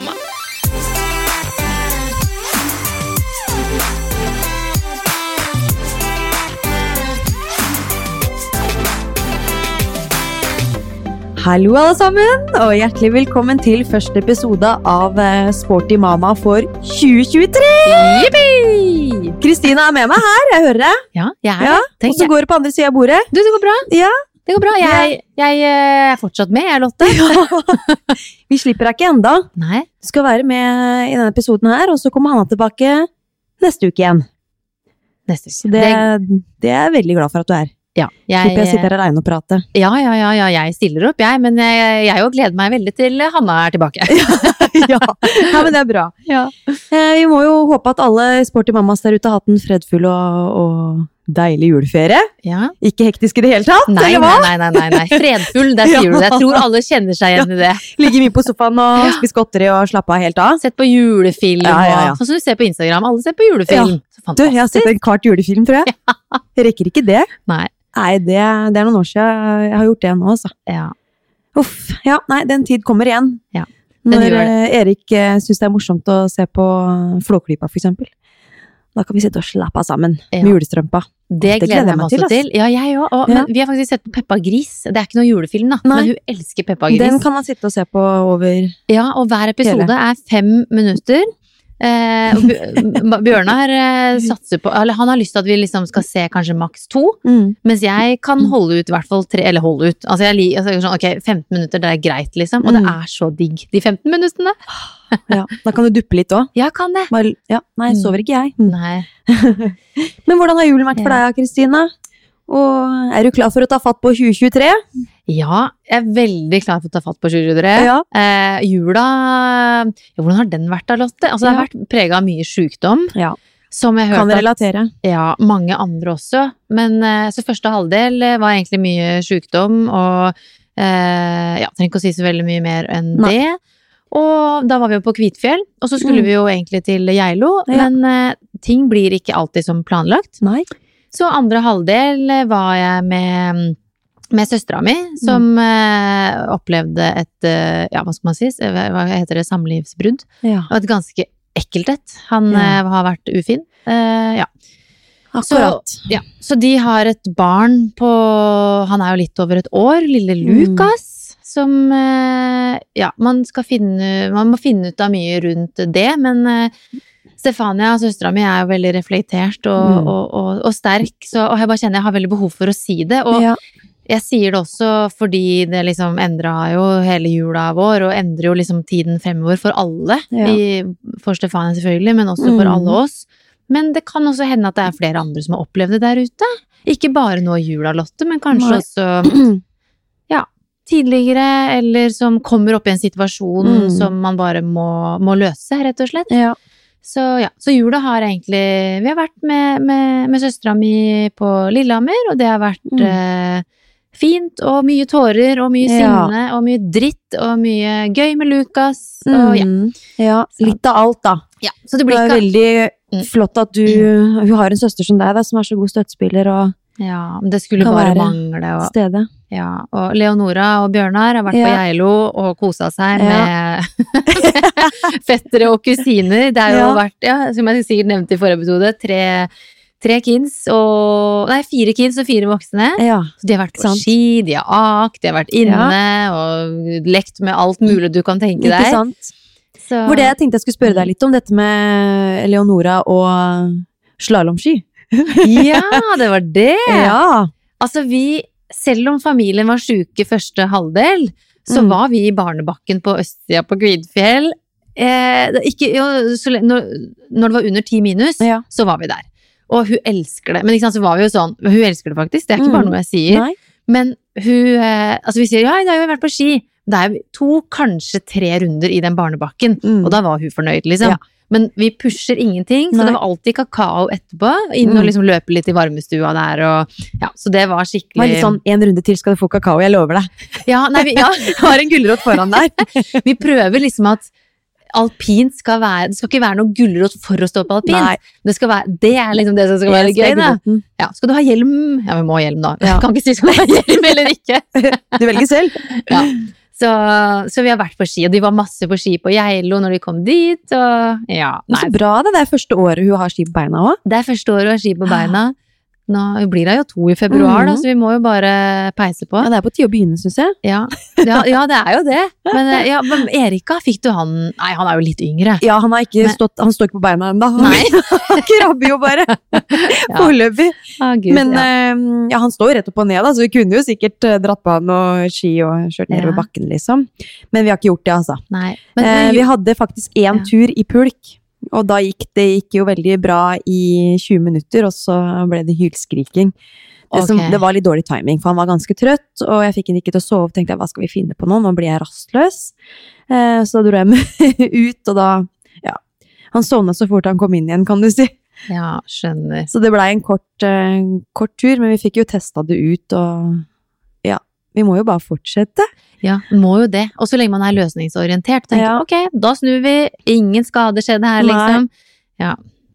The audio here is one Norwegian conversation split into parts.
mamma. Hallo alle sammen, og hjertelig velkommen til første episode av eh, Sporty mama for 2023! Jippi! Kristina er med meg her, jeg hører det. Ja, jeg er Ja. Og så går det på andre sida av bordet. Du, det går bra. Ja, Det går bra. Jeg, jeg eh, er fortsatt med, jeg, Lotte. Vi slipper deg ikke enda. Nei. Du skal være med i denne episoden her, og så kommer Hanna tilbake neste uke igjen. Neste uke. Så det, det er jeg veldig glad for at du er. ja, jeg, Slipper jeg sitte her aleine og prate. ja, ja, ja, ja, jeg stiller opp, jeg. Men jeg, jeg gleder meg veldig til Hanna er tilbake. ja. ja, men det er bra. Ja. Eh, vi må jo håpe at alle sporty mammas der ute har hatt en fredfull og, og deilig juleferie. Ja. Ikke hektisk i det hele tatt, Nei, eller hva? nei, nei, nei, nei. Fredfull, der sier du det. Jeg tror alle kjenner seg igjen i det. Ligge mye på sofaen og spise godteri og slappe av helt av. Sett på julefilm Ja, ja, ja. sånn som du ser på Instagram. Alle ser på julefilm. Du, jeg har sett en kvart julefilm, tror jeg. Jeg rekker ikke det. Nei. Nei, det, det er noen år siden jeg har gjort det nå, altså. Ja. Uff. Ja, nei, den tid kommer igjen. Ja, Når eh, Erik uh, syns det er morsomt å se på Flåklypa, for eksempel. Da kan vi sitte og slappe av sammen Ja. med julestrømpa. Det gleder jeg meg også til. Ja, jeg òg. Ja. Men vi har faktisk sett på Peppa Gris. Det er ikke noe julefilm, da. Nei. Men hun elsker Peppa Gris. Den kan man sitte og se på over Ja, og hver episode er fem minutter. Eh, Bjørnar eh, satser på Eller han har lyst til at vi liksom skal se kanskje maks to. mm. Mens jeg kan holde ut i hvert fall tre Eller holde ut. Altså jeg altså sånn, Ok, 15 minutter, det er greit, liksom. Og det Mm. er så digg, de 15 minuttene. Ja, da kan du duppe litt òg. Ja, kan det. Ja, nei, Mm. sover ikke jeg. Nei. Men hvordan har julen vært for deg, Kristine? Og er du klar for å ta fatt på 2023? Ja, jeg er veldig klar for å ta fatt på 2023. Ja. Eh, jula ja, Hvordan har den vært da, Lotte? Altså, det har vært prega av mye sjukdom. Ja. Som jeg Kan relatere. at. Ja, mange andre også. Men eh, så første halvdel eh, var egentlig mye sjukdom, og eh, ja, trenger ikke å si så veldig mye mer enn Nei. det. Og da var vi jo på Kvitfjell, og så skulle Mm. vi jo egentlig til Geilo, Ja. men eh, ting blir ikke alltid som planlagt. Nei. Så andre halvdel eh, var jeg med, med søstera mi, som eh, opplevde et uh, ja, hva skal man si, hva hva heter det, samlivsbrudd. Ja. Og et ganske ekkelt et. Han Ja. uh, har vært ufin. Eh, ja. Akkurat. Ja, så de har et barn på Han er jo litt over et år, lille Mm. Lukas. Som eh, Ja, man skal finne Man må finne ut av mye rundt det, men eh, Stefania, søstera mi, er jo veldig reflektert og, Mm. og, og, og sterk, så, og jeg bare kjenner jeg har veldig behov for å si det. Og ja. Jeg sier det også fordi det liksom endra jo hele jula vår, og endrer jo liksom tiden fremover for alle. Ja. I, for Stefania selvfølgelig, men også for Mm. alle oss. Men det kan også hende at det er flere andre som har opplevd det der ute. Ikke bare nå i jula, Lotte, men kanskje Nei. også ja, tidligere, eller som kommer opp i en situasjon Mm. som man bare må, må løse, rett og slett. ja. Så ja, så jula har egentlig Vi har vært med, med, med søstera mi på Lillehammer, og det har vært Mm. eh, fint, og mye tårer, og mye Ja. sinne, og mye dritt, og mye gøy med Lukas, og ja. Mm. ja. Litt av alt, da. ja. Så det Det er ikke veldig Mm. flott at du Hun har en søster som deg, da, som er så god støttespiller og Ja, det skulle Kan bare mangle. Og, stede. ja, og Leonora og Bjørnar har vært på Ja. Geilo og kosa seg Ja. med fettere og kusiner. Det har jo Ja. vært, ja, som jeg sikkert nevnte i forrige episode, tre, tre kids og Nei, fire kids og fire voksne. Ja. Så de har vært på Sant. ski, de har akt, de har vært inne og lekt med alt mulig du kan tenke Ikke deg. sant? Så, Hvor det jeg tenkte jeg skulle spørre deg litt om, dette med Leonora og slalåmski. ja, det var det! Ja. Altså, vi, selv om familien var syke første halvdel, så Mm. var vi i barnebakken på østsida på Gridfjell. Eh, ikke, jo, så, når, når det var under ti minus, Ja. så var vi der. Og hun elsker det. Men ikke sant, så var vi jo sånn Hun elsker det faktisk, det er ikke Mm. bare noe jeg sier. Nei. Men hun eh, Altså, vi sier ja, i dag har vi vært på ski. Det er to, kanskje tre runder i den barnebakken. Mm. Og da var hun fornøyd, liksom. Ja. Men vi pusher ingenting, så Nei. det var alltid kakao etterpå. Inn Mm. og liksom løpe litt i varmestua der og Ja, så det var Det skikkelig var litt sånn en runde til skal du få kakao, jeg lover deg. Ja, nei, vi, ja, har en gulrot foran der. vi prøver liksom at alpint skal være Det skal ikke være noe gulrot for å stå på alpint. Det, være, det er liksom det som skal være gøy. Da. Ja, skal du ha hjelm? Ja, vi må ha hjelm, da. Ja. Kan ikke si skal du ha hjelm eller ikke. Du velger selv. Ja. Så, så vi har vært på ski, og de var masse på ski på Geilo når de kom dit. Og ja, så bra det. Det er første året hun har ski på beina òg. det er første året hun har ski på beina. Nå blir det jo to i februar, da, Mhm. så vi må jo bare peise på. Ja, det er på tide å begynne, syns jeg. Ja, ja, ja det er jo det. Men, eh, ja, men Erika, fikk du han Nei, han er jo litt yngre. Ja, han, har ikke Men- stått, han står ikke på beina ennå. Nei. Han krabber jo bare foreløpig. Ah, Men ja. eh, ja, han står jo rett opp og ned, da, så vi kunne jo sikkert eh, dratt på han og ski og kjørt nedover bakken, liksom. Men vi har ikke gjort det, altså. Nei. Men, Eh, men, vi hadde faktisk én tur i pulk, og da gikk det gikk jo veldig bra i 20 minutter, og så ble det hylskriking. Det, som, okay. det var litt dårlig timing, for han var ganske trøtt, og jeg fikk han ikke til å sove. tenkte jeg, hva skal vi finne på nå? Nå blir jeg rastløs. Eh, så dro jeg med ut, og da Ja. Han sovna så fort han kom inn igjen, kan du si. ja, skjønner. Så det blei en kort, eh, kort tur, men vi fikk jo testa det ut, og ja. Vi må jo bare fortsette. Ja, må jo det. Og så lenge man er løsningsorientert. Tenker, Ja. ok, da snur vi. Ingen skade skjedde her, Nei. liksom.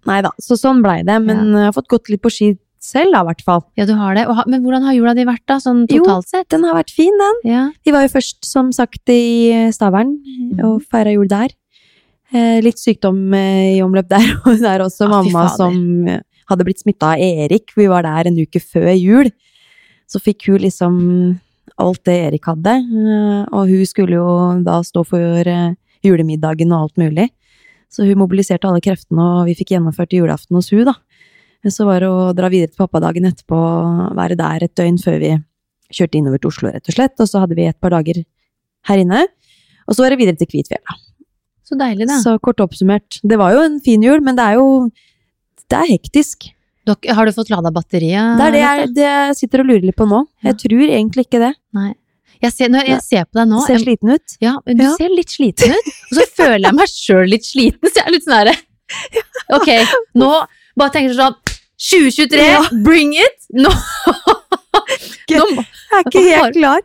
Nei da, så sånn blei det. Men jeg har fått gått litt på ski selv, da, i hvert fall. Ja, du har det. Ha- men hvordan har jula di vært, da? Sånn totalt sett? Jo, Den har vært fin, den. Ja. Vi var jo først, som sagt, i Stavern og feira jul der. Eh, litt sykdom eh, i omløp der, og der også Ah, mamma som eh, hadde blitt smitta av Erik. Vi var der en uke før jul. Så fikk hun liksom alt det Erik hadde, eh, og hun skulle jo da stå for eh, julemiddagen og alt mulig. Så hun mobiliserte alle kreftene, og vi fikk gjennomført julaften hos hun da. Så var det å dra videre til pappadagen etterpå, være der et døgn før vi kjørte innover til Oslo, rett og slett. Og så hadde vi et par dager her inne. Og så var det videre til Kvitfjella. Så deilig, da. Så kort oppsummert, det var jo en fin jul, men det er jo det er hektisk. Dere, har du fått lada batteriet? Det er det jeg, det jeg sitter og lurer litt på nå. Ja. Jeg tror egentlig ikke det. Nei. Jeg ser, når jeg ser på deg nå Ser sliten ut. Ja, men du Ja. ser litt sliten ut. Og så føler jeg meg sjøl litt sliten, så jeg er litt sånn herre Ok, nå bare tenker jeg sånn 2023, bring it! Nå, nå Jeg er ikke helt klar.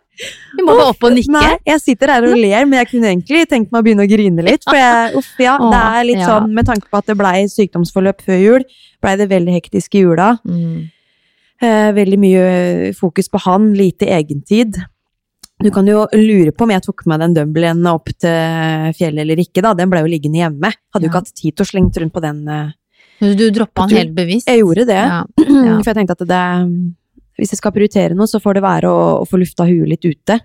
Vi må bare opp og nikke. Nei, jeg sitter her og ler, men jeg kunne egentlig tenkt meg å begynne å grine litt. For jeg, uff, ja, det er litt sånn, med tanke på at det blei sykdomsforløp før jul, blei det veldig hektisk i jula. Mm. Eh, veldig mye fokus på han, lite egentid. Du kan jo lure på om jeg tok med den dumblen opp til fjellet eller ikke, da. Den ble jo liggende hjemme. Hadde jo ikke hatt tid til å slenge rundt på den. eh. Du droppa den helt bevisst. Jeg gjorde det. Ja. ja. For jeg tenkte at det Hvis jeg skal prioritere noe, så får det være å, å få lufta huet litt ute.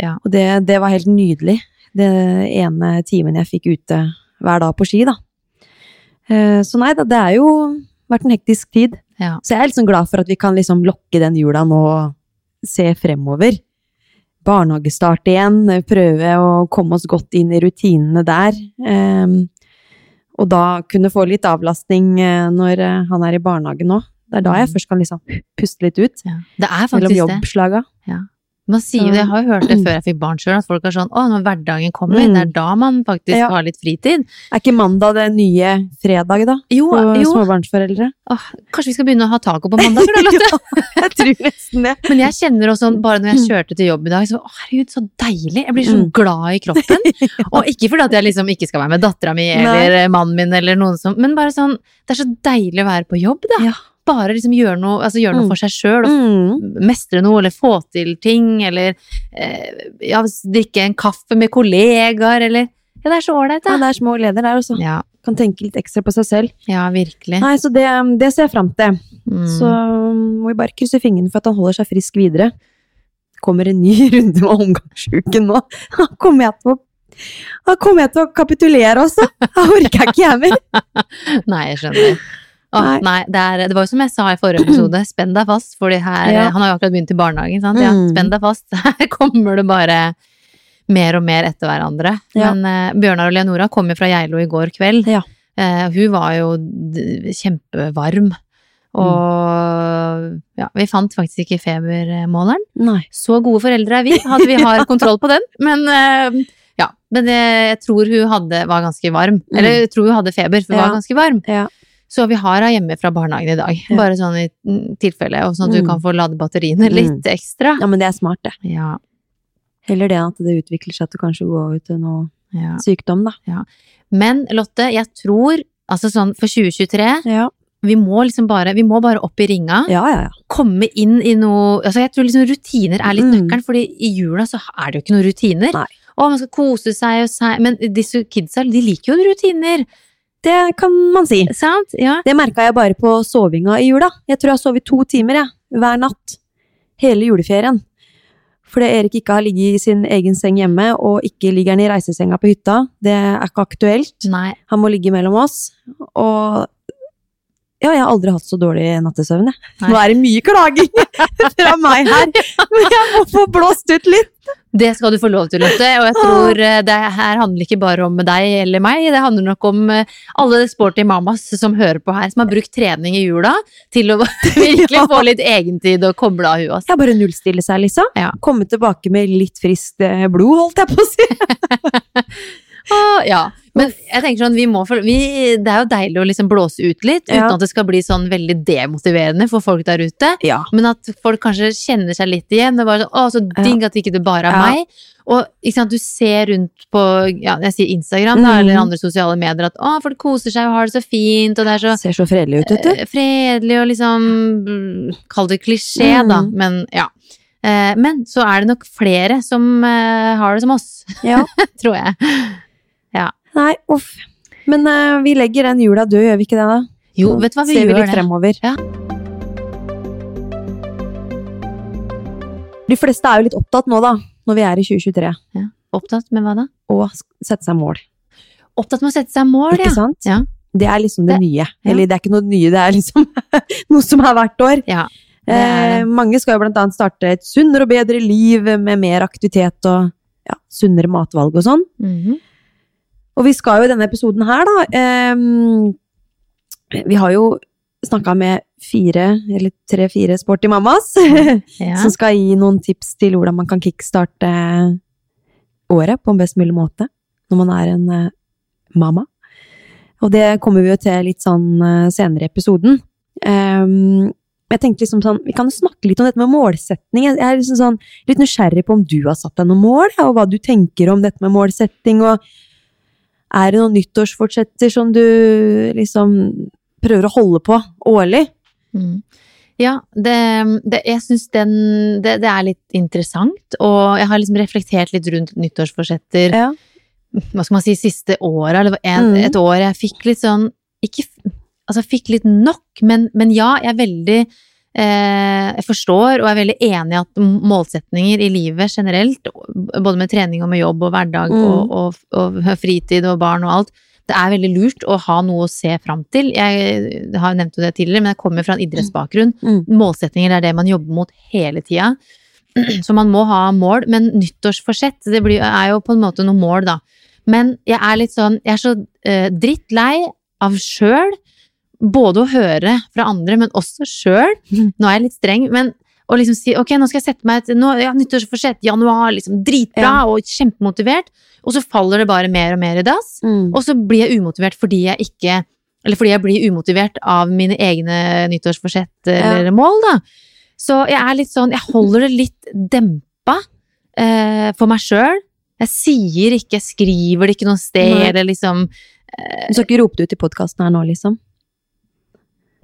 Ja. Og det, det var helt nydelig. Det ene timen jeg fikk ute hver dag på ski, da. Eh, Så nei da, det er jo vært en hektisk tid. Ja. Så jeg er liksom glad for at vi kan liksom lokke den jula nå og se fremover. Barnehagestart igjen, prøve å komme oss godt inn i rutinene der. Ehm, og da kunne få litt avlastning eh, når eh, han er i barnehagen nå. Det er da jeg Mm. først kan liksom puste litt ut. Ja. Det er faktisk det. Ja. Man sier jo det, jeg har jo hørt det før jeg fikk barn sjøl, at folk er sånn å, når hverdagen kommer, Mm. det er da man faktisk Ja. har litt fritid. Er ikke mandag det nye fredag, da? Jo, For jo. småbarnsforeldre? Åh, kanskje vi skal begynne å ha taco på mandag, da, Lotte? jeg tror nesten det. Men jeg kjenner også, sånn, bare når jeg kjørte til jobb i dag, så å, herregud, så deilig. Jeg blir så Mm. glad i kroppen. Og ikke fordi at jeg liksom ikke skal være med dattera mi eller mannen min eller noen som Men bare sånn, det er så deilig å være på jobb, da. Ja. Bare liksom gjøre noe, altså gjøre noe Mm. for seg sjøl, og Mm. mestre noe, eller få til ting, eller eh, ja, drikke en kaffe med kollegaer, eller Ja, det er så ålreit, Ja, det er små gleder der, også. Ja, Kan tenke litt ekstra på seg selv. ja, virkelig. Nei, så det, det ser jeg fram til. Mm. Så må vi bare krysse fingrene for at han holder seg frisk videre. Kommer en ny runde med omgangsuken nå. Da kommer jeg til å da kommer jeg til å kapitulere også! Da orker jeg ikke jeg mer. Nei, jeg skjønner. Åh, Nei. nei, det, er, det var jo som jeg sa i forrige episode, spenn deg fast, for her Ja. Han har jo akkurat begynt i barnehagen, sant? Ja, Mm. spenn deg fast. Her kommer det bare mer og mer etter hverandre. Ja. Men uh, Bjørnar og Leonora kom jo fra Geilo i går kveld. Ja. Uh, hun var jo kjempevarm. Og ja, vi fant faktisk ikke febermåleren. Nei. Så gode foreldre er vi, hadde vi har kontroll på den. Men uh, ja, men jeg, jeg tror hun hadde, var ganske varm. Eller jeg tror hun hadde feber, for hun Ja. var ganske varm. Ja. Så vi har henne hjemme fra barnehagen i dag, Ja. bare sånn i mm, tilfelle, og sånn at du Mm. kan få lade batteriene litt ekstra. ja, men det er smart, det. Ja, Heller det at det utvikler seg til kanskje å gå ut til noe ja. sykdom, da. Men Lotte, jeg tror, altså sånn for 2023, Ja, vi må liksom bare, vi må bare opp i ringa. ja, ja. ja. Komme inn i noe, altså jeg tror liksom rutiner er litt Mm. nøkkelen, fordi i jula så er det jo ikke noen rutiner. Nei. Å, man skal kose seg og seg, men disse kidsa, de liker jo rutiner, Det kan man si. sant? Ja. Det merka jeg bare på sovinga i jula. Jeg tror jeg har sovet to timer, jeg, hver natt. Hele juleferien. Fordi Erik ikke har ligget i sin egen seng hjemme, og ikke ligger han i reisesenga på hytta. Det er ikke aktuelt. Nei. Han må ligge mellom oss. Og ja, jeg har aldri hatt så dårlig nattesøvn, jeg. Nå er det mye klaging fra meg her, men jeg må få blåst ut litt. Det skal du få lov til, Lotte, og jeg tror eh, det her handler ikke bare om deg eller meg, det handler nok om eh, alle sporty mamas som hører på her, som har brukt trening i jula til å virkelig få litt egentid og koble av huet. Ja, bare nullstille seg, liksom. Ja. Komme tilbake med litt friskt eh, blod, holdt jeg på å si. Åh, ja. Men jeg tenker sånn, vi må, vi, det er jo deilig å liksom blåse ut litt, uten Ja. at det skal bli sånn veldig demotiverende for folk der ute. Ja. Men at folk kanskje kjenner seg litt igjen. Og bare sånn, å, så digg at ikke det bare er Ja. meg. Og sant, du ser rundt på ja, jeg sier Instagram da, Mhm. eller andre sosiale medier at å, folk koser seg og har det så fint, og det er så Ser så fredelig ut, vet du. eh, fredelig og liksom mm, Kall det klisjé, da, Mhm. men ja. Eh, Men så er det nok flere som eh, har det som oss, Ja. tror jeg. Nei, uff. Men uh, vi legger den jula død, gjør vi ikke det da? Jo, vet du hva, vi Ser vi litt det. fremover. Ja. De fleste er jo litt opptatt nå, da, når vi er i 2023, Opptatt med hva da? å sette seg mål. Opptatt med å sette seg mål, Ikke ja. sant? Ja. Det er liksom det, Det- nye. ja. Eller det er ikke noe nye, det er liksom noe som er hvert år. ja. det er Eh, mange skal jo blant annet starte et sunnere og bedre liv med mer aktivitet og ja, sunnere matvalg og sånn. Mhm. Og vi skal jo i denne episoden her, da eh, Vi har jo snakka med fire, eller tre-fire sporty mammas, ja. som skal gi noen tips til hvordan man kan kickstarte året på en best mulig måte når man er en eh, mamma. Og det kommer vi jo til litt sånn eh, senere i episoden. Ehm, jeg tenkte liksom sånn, Vi kan jo snakke litt om dette med målsetning. Jeg er liksom sånn, litt nysgjerrig på om du har satt deg noen mål, og hva du tenker om dette med målsetting. og Er det noen nyttårsfortsetter som du liksom prøver å holde på årlig? Mm. Ja, det, det, jeg syns den det, det er litt interessant, og jeg har liksom reflektert litt rundt nyttårsforsetter Ja. hva skal man si, siste året, eller en, Mm. et år jeg fikk litt sånn ikke, Altså fikk litt nok, men, men ja, jeg er veldig Jeg forstår og er veldig enig i at målsetninger i livet generelt, både med trening og med jobb og hverdag Mm. og, og, og fritid og barn og alt, det er veldig lurt å ha noe å se fram til. Jeg har nevnt jo det tidligere, men jeg kommer fra en idrettsbakgrunn. Mm. Målsetninger er det man jobber mot hele tida. Så man må ha mål, men nyttårsforsett det blir, er jo på en måte noe mål, da. Men jeg er litt sånn Jeg er så eh, drittlei av sjøl, både å høre fra andre, men også sjøl. Nå er jeg litt streng, men å liksom si ok, nå skal jeg sette meg et nå, ja, nyttårsforsett, januar, liksom dritbra Ja. og kjempemotivert, og så faller det bare mer og mer i dass. Mm. Og så blir jeg umotivert fordi jeg ikke Eller fordi jeg blir umotivert av mine egne nyttårsforsett eller mål, da. Så jeg er litt sånn Jeg holder det litt dempa eh, for meg sjøl. Jeg sier ikke, jeg skriver det ikke noe sted, Nei. eller liksom Du skal ikke rope det ut i podkasten her nå, liksom?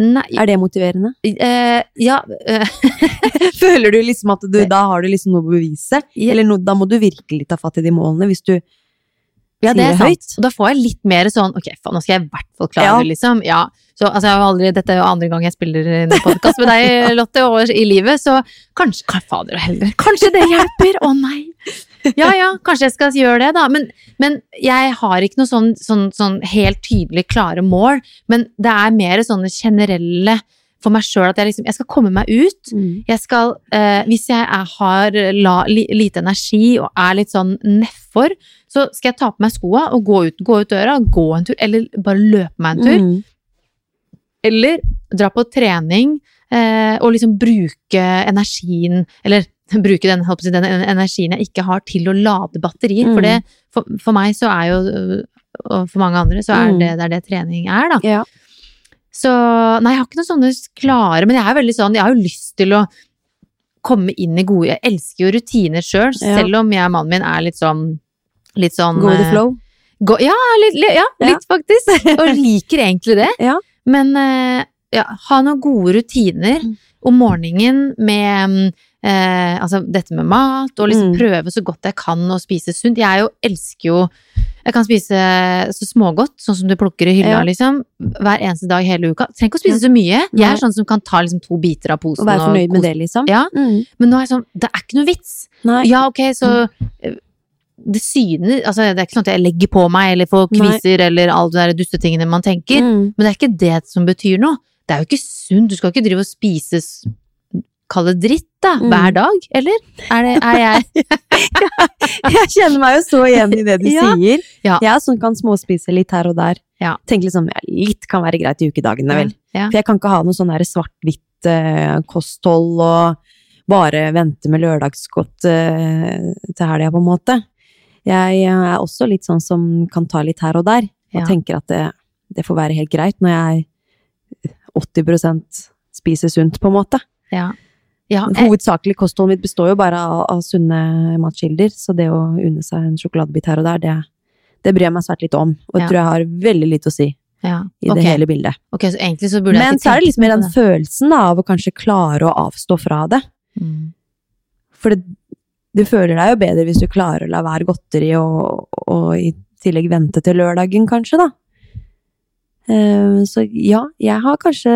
Nei. Er det motiverende? Eh, ja eh, Føler du liksom at du, da har du liksom noe å bevise? Eller no, da må du virkelig ta fatt i de målene, hvis du Ja, det er sant. Og da får jeg litt mer sånn ok, faen, nå skal jeg i hvert fall klare Ja. det, liksom. Ja. Så altså, aldri, dette er jo andre gang jeg spiller en podkast med deg, Lotte, og i livet, så kanskje Fader og heller, kanskje det hjelper! Å nei! Ja ja, kanskje jeg skal gjøre det, da. Men, men jeg har ikke noe sånn, sånn, sånn helt tydelig klare mål, men det er mer sånne generelle for meg sjøl at jeg liksom Jeg skal komme meg ut. Mm. Jeg skal eh, Hvis jeg er, har la, li, lite energi og er litt sånn nedfor, så skal jeg ta på meg skoa og gå ut, gå ut døra, gå en tur, eller bare løpe meg en tur. Mm. Eller dra på trening eh, og liksom bruke energien Eller bruke den, si, den energien jeg ikke har, til å lade batterier. For, Mm. det, for, for meg så er jo øh, Og for mange andre så er Mm. det det er det trening er, da. Ja. Så nei, jeg har ikke noen sånne klare Men jeg er veldig sånn Jeg har jo lyst til å komme inn i gode Jeg elsker jo rutiner sjøl, Ja. selv om jeg og mannen min er litt sånn Litt sånn Go with the eh, flow. Go, ja, litt, li- ja, Ja. litt faktisk. Og liker egentlig det. Ja. Men eh, ja, ha noen gode rutiner Mm. om morgenen med eh, altså dette med mat, og liksom Mm. prøve så godt jeg kan å spise sunt. Jeg jo elsker jo Jeg kan spise så smågodt, sånn som du plukker i hylla, Ja. liksom. Hver eneste dag hele uka. Trenger ikke å spise så mye. Jeg er sånn som kan ta liksom to biter av posen. Og være fornøyd med det, liksom. Ja. Mm. Men nå er jeg sånn Det er ikke noe vits. Nei. Ja, ok, så eh, det syner Altså, det er ikke sånn at jeg legger på meg eller får Nei. kviser eller alle de dustetingene man tenker. Mm. Men det er ikke det som betyr noe. Det er jo ikke sunt. Du skal ikke drive og spise s- Kall det dritt, da. Mm. Hver dag, eller? Er, det, er jeg Jeg kjenner meg jo så igjen i det du Ja. sier. Ja. Jeg sånn kan småspise litt her og der. Ja. Tenk liksom, litt kan være greit i ukedagene, vel. Ja. For jeg kan ikke ha noe sånn svart-hvitt uh, kosthold og bare vente med lørdagsgodt uh, til helga, på en måte. Jeg er også litt sånn som kan ta litt her og der, og tenker at det, det får være helt greit når jeg 80% spiser sunt, på en måte. Ja. Ja jeg, Hovedsakelig kostholdet mitt består jo bare av, av sunne matkilder, så det å unne seg en sjokoladebit her og der, det, det bryr jeg meg svært litt om, og jeg Ja. tror jeg har veldig lite å si ja. i det hele bildet. ok, så egentlig så burde jeg Men så er det liksom den følelsen da, av å kanskje klare å avstå fra det. Mm. For det, du føler deg jo bedre hvis du klarer å la være godteri og, og i tillegg vente til lørdagen, kanskje, da. Uh, Så ja, jeg har kanskje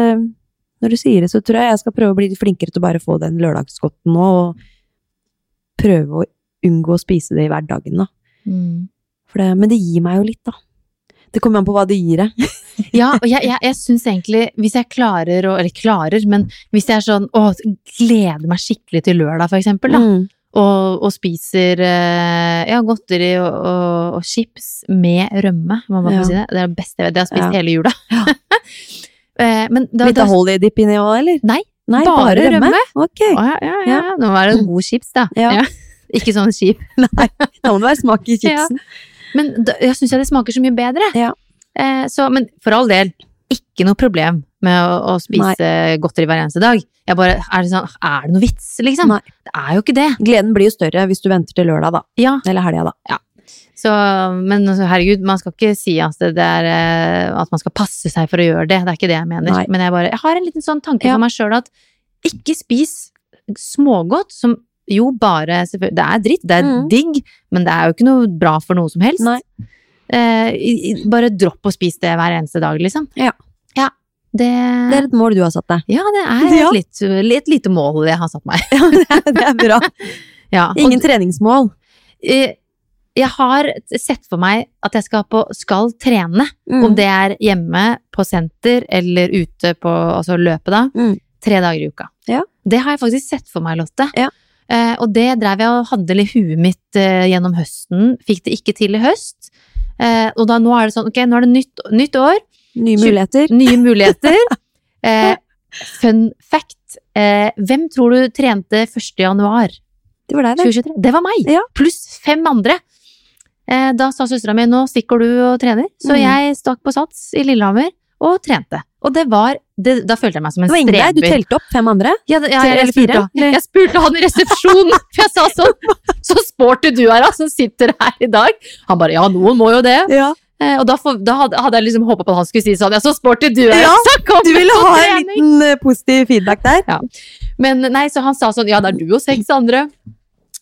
Når du sier det, så tror jeg jeg skal prøve å bli litt flinkere til å bare få den lørdagsgodten nå, og prøve å unngå å spise det i hverdagen, da. Mm. Det, men det gir meg jo litt, da. Det kommer an på hva det gir deg. Ja, og jeg, jeg, jeg syns egentlig, hvis jeg klarer å Eller klarer, men hvis jeg er sånn Å, gleder meg skikkelig til lørdag, for eksempel, da. Mm. og, og spiser eh, ja, godteri og, og, og chips med rømme. Må man Ja. si det. det er det beste jeg vet. Det har jeg spist Ja. hele jula. Eh, men da, Litt av Holly Dip inni òg, eller? Nei, Nei, bare rømme. Ok. Å, ja, ja, ja, ja. Nå var det en god chips, da. Ja. Ikke sånn kjip. Nei, da må det være smak i chipsen. Men da, jeg syns det smaker så mye bedre. Ja. Eh, så, men for all del, ikke noe problem med å, å spise godteri hver eneste dag. Jeg bare, er det, sånn, er det noe vits, liksom? Nei. Det er jo ikke det. Gleden blir jo større hvis du venter til lørdag, da. Ja, Eller helga, da. Så, men altså, herregud, man skal ikke si at, det er, eh, at man skal passe seg for å gjøre det. Det er ikke det jeg mener. Nei. Men jeg, bare, jeg har en liten sånn tanke Ja. for meg sjøl at ikke spis smågodt som jo bare Det er dritt, det er Mm. digg, men det er jo ikke noe bra for noe som helst. Eh, bare dropp å spise det hver eneste dag, liksom. Ja. Ja, det, Det er et mål du har satt deg. ja, det er Ja. et, litt, et lite mål jeg har satt meg. det er bra. Ja, og Ingen treningsmål. eh, jeg har sett for meg at jeg skal, på, skal trene, Mm. om det er hjemme, på senter eller ute på altså løpet, da. Mm. Tre dager i uka. Ja. Det har jeg faktisk sett for meg, Lotte. Ja. Eh, og det drev jeg og hadde i huet mitt eh, gjennom høsten. Fikk det ikke til i høst. Eh, og da nå er det sånn, ok, nå er det nytt, nytt år, Nye muligheter. nye muligheter. eh, fun fact. Eh, hvem tror du trente 1. januar? Det var deg, det. 2023. Det var meg! Ja. Pluss fem andre. Eh, da sa søstera mi nå stikker du og trener, så Mm. jeg stakk på Sats i Lillehammer og trente. Og det var det, Da følte jeg meg som en streber. Du telte opp fem andre. Ja, ja, ja, jeg, spurte, jeg spurte han i resepsjonen, for jeg sa sånn Så sporty du er, da, som sitter her i dag. Han bare ja, noen må jo det. Ja. Eh, og da, for, da hadde, jeg liksom håpa på at han skulle si sånn ja, så sporty du er, Ja, så kom Du ville ha en liten eh, positiv feedback der. Men nei, så han sa sånn, ja, det er du og seks andre.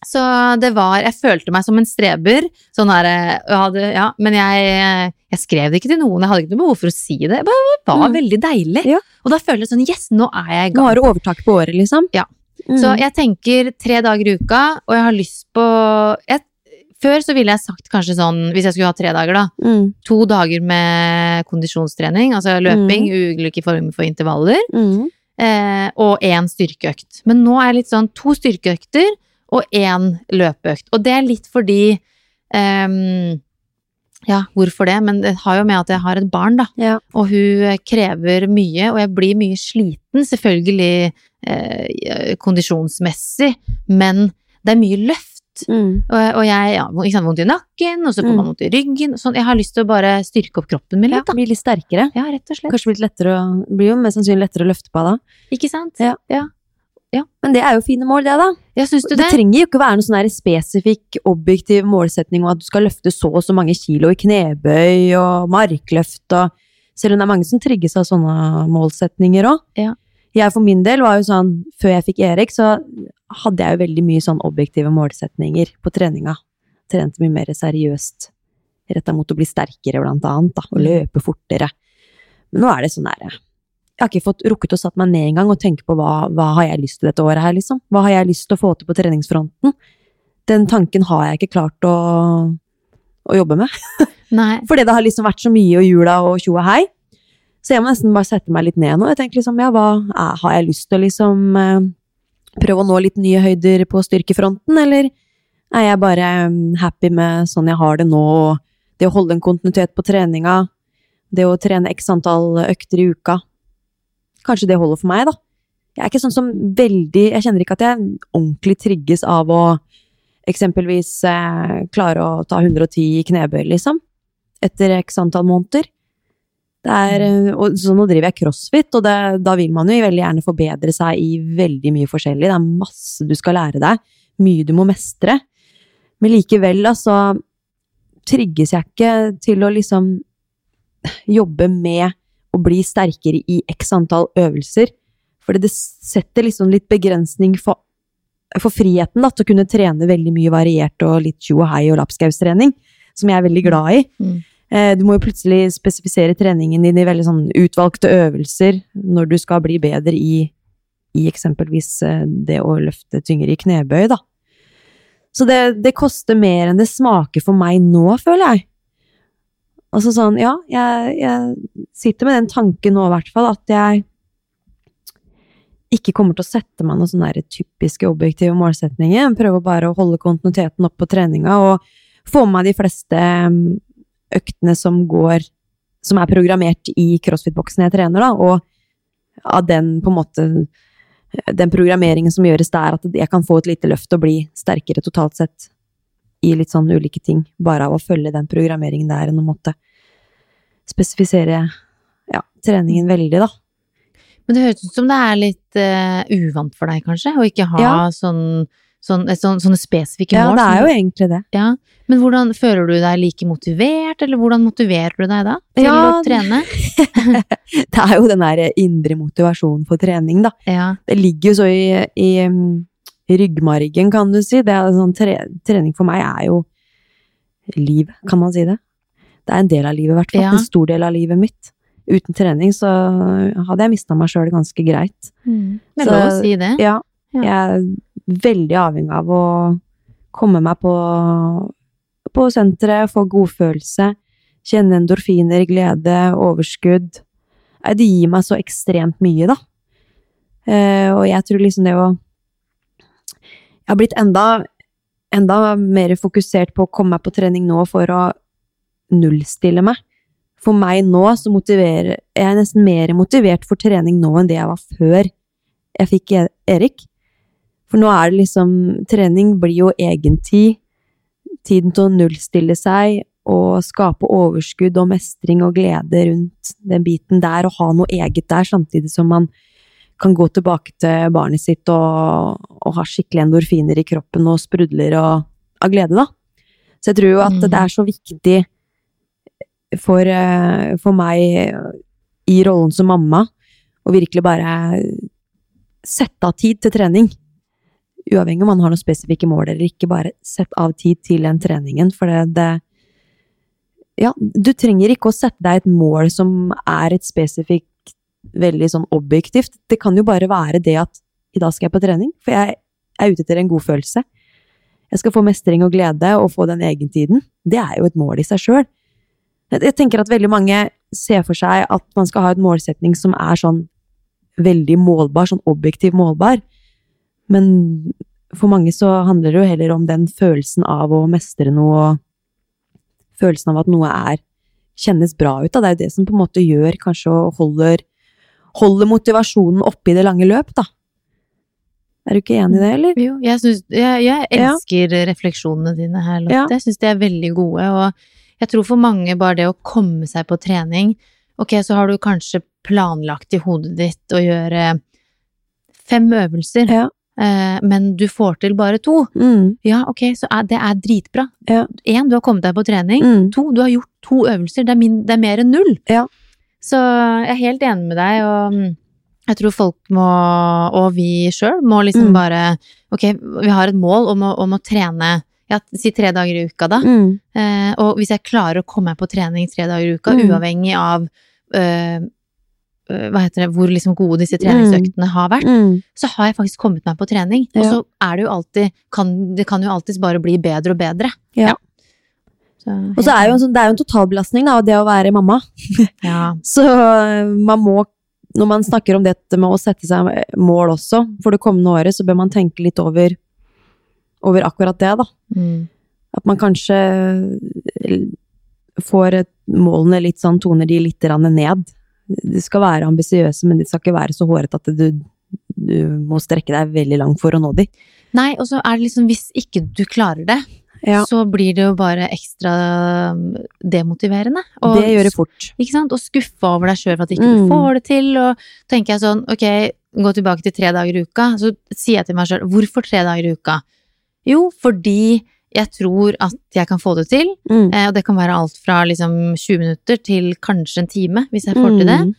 Så det var, jeg følte meg som en streber, sånn her, hadde, ja, men jeg, jeg skrev det ikke til noen, jeg hadde ikke noe behov for å si det, det var Mm. veldig deilig. Ja. Og da følte jeg sånn, yes, nå er jeg i gang. Nå har du overtak på året, liksom. Ja. Mm. Så jeg tenker tre dager i uka, og jeg har lyst på, jeg, før så ville jeg sagt kanskje sånn, hvis jeg skulle ha tre dager da, Mm. to dager med kondisjonstrening, altså løping, ulike former for intervaller, Mm. eh, og én styrkeøkt. Men nå er jeg litt sånn to styrkeøkter og én løpeøkt. Og det er litt fordi um, Ja, hvorfor det? Men det har jo med at jeg har et barn, da. Ja. Og hun krever mye, og jeg blir mye sliten, selvfølgelig eh, kondisjonsmessig, men det er mye løft. Mm. Og, og jeg ja, ikke sant, vondt i nakken, og så får Mm. man vondt i ryggen. Sånn, jeg har lyst til å bare styrke opp kroppen min litt, da. bli litt sterkere. Ja, rett og slett. Kanskje blir lettere å, blir jo mest sannsynlig lettere å løfte på da. Ikke sant? Ja. ja. Men det er jo fine mål, det da. Ja, syns du Det det? trenger jo ikke være noen sånn spesifikk, objektiv målsetning om at du skal løfte så og så mange kilo i knebøy og markløft og Selv om det er mange som trigges av sånne målsetninger òg. Ja. Jeg for min del var jo sånn, før jeg fikk Erik, så hadde jeg jo veldig mye sånn objektive målsetninger på treninga. Trente mye mer seriøst. Retta mot å bli sterkere, blant annet, da, og Mm. løpe fortere. Men nå er det sånn derre jeg har ikke fått rukket å satt meg ned engang og tenke på hva, hva har jeg lyst til dette året her, liksom. Hva har jeg lyst til å få til på treningsfronten? Den tanken har jeg ikke klart å, å jobbe med. Nei. Fordi det har liksom vært så mye og jula og tjo og hei. Så jeg må nesten bare sette meg litt ned nå. Jeg tenker liksom, ja, hva er, har jeg lyst til å liksom eh, prøve å nå litt nye høyder på styrkefronten, eller er jeg bare mm, happy med sånn jeg har det nå, og det å holde en kontinuitet på treninga, det å trene x antall økter i uka, kanskje det holder for meg, da. Jeg er ikke sånn som veldig Jeg kjenner ikke at jeg ordentlig trigges av å eksempelvis eh, klare å ta 110 i knebøy, liksom. Etter x antall måneder. Det er, eh, og så nå driver jeg crossfit, og det, da vil man jo veldig gjerne forbedre seg i veldig mye forskjellig. Det er masse du skal lære deg. Mye du må mestre. Men likevel, altså, trigges jeg ikke til å liksom jobbe med å bli sterkere i x antall øvelser. Fordi det setter liksom litt begrensning for, for friheten da, til å kunne trene veldig mye variert og litt tjo og hei og lapskaustrening, som jeg er veldig glad i. Mm. Eh, Du må jo plutselig spesifisere treningen din i veldig sånn utvalgte øvelser når du skal bli bedre i, i eksempelvis eh, det å løfte tyngre i knebøy, da. Så det, det koster mer enn det smaker for meg nå, føler jeg. Altså sånn, ja, jeg, jeg sitter med den tanken nå i hvert fall, at jeg ikke kommer til å sette meg noen sånne typiske objektive målsetninger. Jeg prøver bare å holde kontinuiteten opp på treninga og få med meg de fleste mm, øktene som går Som er programmert i crossfit-boksen jeg trener, da, og av den på en måte Den programmeringen som gjøres der, at jeg kan få et lite løft og bli sterkere totalt sett i litt sånn ulike ting, bare av å følge den programmeringen der, enn å måtte spesifisere ja, treningen veldig, da. Men det høres ut som det er litt uh, uvant for deg, kanskje, å ikke ha Ja. sånn, sånn, sånn, sånne spesifikke mål? Ja, det er jo egentlig det. ja. Men hvordan føler du deg like motivert, eller hvordan motiverer du deg da til Ja, å trene? Det er jo den der indre motivasjonen for trening, da. Ja. Det ligger jo så i, i ryggmargen, kan du si. Det er sånn tre, trening for meg er jo liv, kan man si det. Det er en del av livet, i hvert fall. Ja. En stor del av livet mitt. Uten trening så hadde jeg mista meg sjøl ganske greit. Mm. Det er lov å si det. Ja, jeg er veldig avhengig av å komme meg på, på senteret, få godfølelse, kjenne endorfiner, glede, overskudd. Det gir meg så ekstremt mye, da. Eh, og jeg tror liksom det å Jeg har blitt enda, enda mer fokusert på å komme meg på trening nå for å nullstille meg. For meg nå så motiverer Jeg nesten mer motivert for trening nå enn det jeg var før jeg fikk E- Erik. For nå er det liksom Trening blir jo egentid. Tiden til å nullstille seg og skape overskudd og mestring og glede rundt den biten der, og ha noe eget der, samtidig som man kan gå tilbake til barnet sitt og, og ha skikkelig endorfiner i kroppen og sprudler og, av glede, da. Så jeg tror jo at Mm. det er så viktig for, eh, for meg i rollen som mamma å virkelig bare sette av tid til trening. Uavhengig om man har noen spesifikke mål eller ikke, bare sett av tid til den treningen, for det, det Ja, du trenger ikke å sette deg et mål som er et spesifikt, veldig sånn objektivt. Det kan jo bare være det at i dag skal jeg på trening, for jeg er ute etter en god følelse. Jeg skal få mestring og glede og få den egentiden. Det er jo et mål i seg sjøl. Jeg tenker at veldig mange ser for seg at man skal ha et målsetning som er sånn veldig målbar, sånn objektiv målbar. Men for mange så handler det jo heller om den følelsen av å mestre noe, og følelsen av at noe er kjennes bra ut. Da. Det er jo det som på en måte gjør kanskje og holder, holder motivasjonen oppe i det lange løp, da. Er du ikke enig i det, eller? Jo, jeg, synes, jeg, jeg elsker refleksjonene dine her, Lotte. Ja. Jeg syns de er veldig gode, og jeg tror for mange bare det å komme seg på trening Ok, så har du kanskje planlagt i hodet ditt å gjøre fem øvelser, Ja. eh, men du får til bare to. Mm, Ja, ok, så er, det er dritbra. Ja. Én, du har kommet deg på trening. mm, To, du har gjort to øvelser. Det er, min, det er mer enn null. Ja. Så jeg er helt enig med deg, og mm, jeg tror folk må, og vi sjøl, må liksom Mm. bare Ok, vi har et mål om å, om å trene ja, si tre dager i uka, da. mm, Eh, og hvis jeg klarer å komme meg på trening tre dager i uka, Mm. uavhengig av eh, hva heter det, hvor liksom gode disse treningsøktene har vært, mm. så har jeg faktisk kommet meg på trening. Og så er det jo alltid kan, Det kan jo alltids bare bli bedre og bedre. Ja. Så, Og så er jo en sånn, det er jo en totalbelastning, da, det å være mamma. ja. Så øh, man må, når man snakker om dette med å sette seg mål også, for det kommende året, så bør man tenke litt over, over akkurat det, da. Mm. At man kanskje øh, får målene litt sånn, toner de litt ned. De skal være ambisiøse, men de skal ikke være så hårete at du, du må strekke deg veldig langt for å nå de. Nei, og så er det liksom hvis ikke du klarer det, Ja. så blir det jo bare ekstra um, demotiverende. Og, det gjør det fort. Ikke sant? Og skuffa over deg sjøl for at ikke du Mm. får det til. Og tenker jeg sånn, ok, gå tilbake til tre dager i uka. Så sier jeg til meg sjøl, hvorfor tre dager i uka? Jo, fordi jeg tror at jeg kan få det til. Mm. Eh, og det kan være alt fra liksom 20 minutter til kanskje en time, hvis jeg får til det. Mm.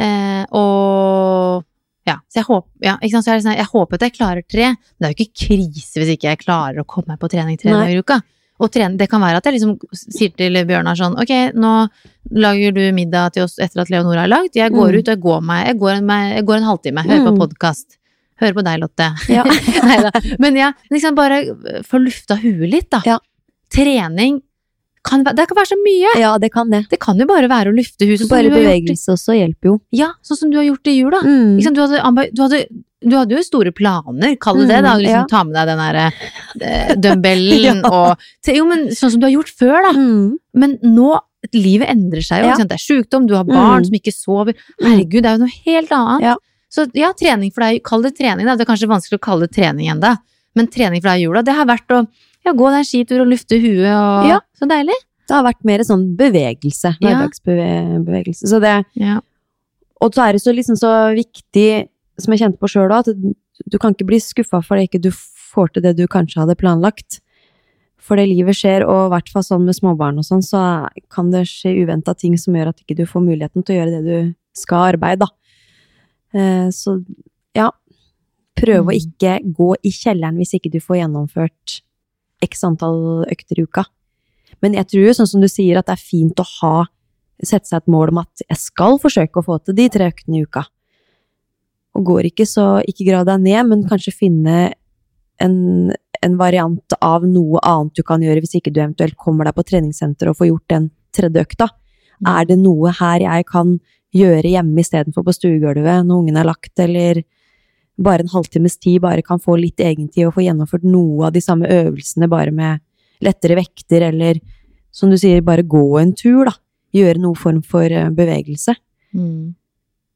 Eh, og ja, så jeg håper, ja? Så er sånn, jeg håper at jeg klarer tre. Men det er jo ikke krise hvis ikke jeg klarer å komme meg på trening tre Nei. dager i uka. Og trene, det kan være at jeg liksom sier til Bjørnar sånn, ok, nå lager du middag til oss etter at Leonora har lagd. Jeg går Mm. ut og jeg går meg, jeg går en, jeg går en halvtime, hører på Mm. podkast. Hører på deg, Lotte. Ja. Neida. Men ja, liksom bare få lufta huet litt, da. Ja. Trening kan, det kan være så mye. ja, det kan det. Det kan jo bare være å lufte som Bare bevegelse også hjelper jo. ja, sånn som du har gjort i jula. Mm. Du, hadde, du, hadde, du hadde jo store planer, kall det det. da, Mm, liksom ja. Ta med deg den derre eh, dumbbellen Ja. og Jo, men sånn som du har gjort før, da. Mm. Men nå Livet endrer seg jo. Ja. Det er sjukdom, du har barn Mm. som ikke sover. Herregud, det er jo noe helt annet. Ja. Så ja, trening for deg, kall det trening, da. Det er kanskje vanskelig å kalle det trening ennå, men trening for deg i jula, det har vært å ja, gå deg en skitur og lufte huet og Ja. Så deilig. Det har vært mer sånn bevegelse. Hverdagsbevegelse. Så det, Ja. og så er det så, liksom så viktig, som jeg kjente på sjøl òg, at du, du kan ikke bli skuffa fordi ikke du får til det du kanskje hadde planlagt. For det livet skjer, og i hvert fall sånn med småbarn og sånn, så kan det skje uventa ting som gjør at ikke du får muligheten til å gjøre det du skal arbeide, da. Eh, Så ja, prøv å Mm. ikke gå i kjelleren hvis ikke du får gjennomført x antall økter i uka. Men jeg tror sånn som du sier, at det er fint å ha sette seg et mål om at jeg skal forsøke å få til de tre øktene i uka. Og går ikke, så ikke grav deg ned, men kanskje finne en, en variant av noe annet du kan gjøre hvis ikke du eventuelt kommer deg på treningssenter og får gjort den tredje økta. Er det noe her jeg kan gjøre hjemme istedenfor på stuegulvet når ungen er lagt, eller bare en halvtimes tid bare kan få litt egentid og få gjennomført noe av de samme øvelsene bare med lettere vekter, eller som du sier, bare gå en tur, da. Gjøre noe form for eh, bevegelse. Mm.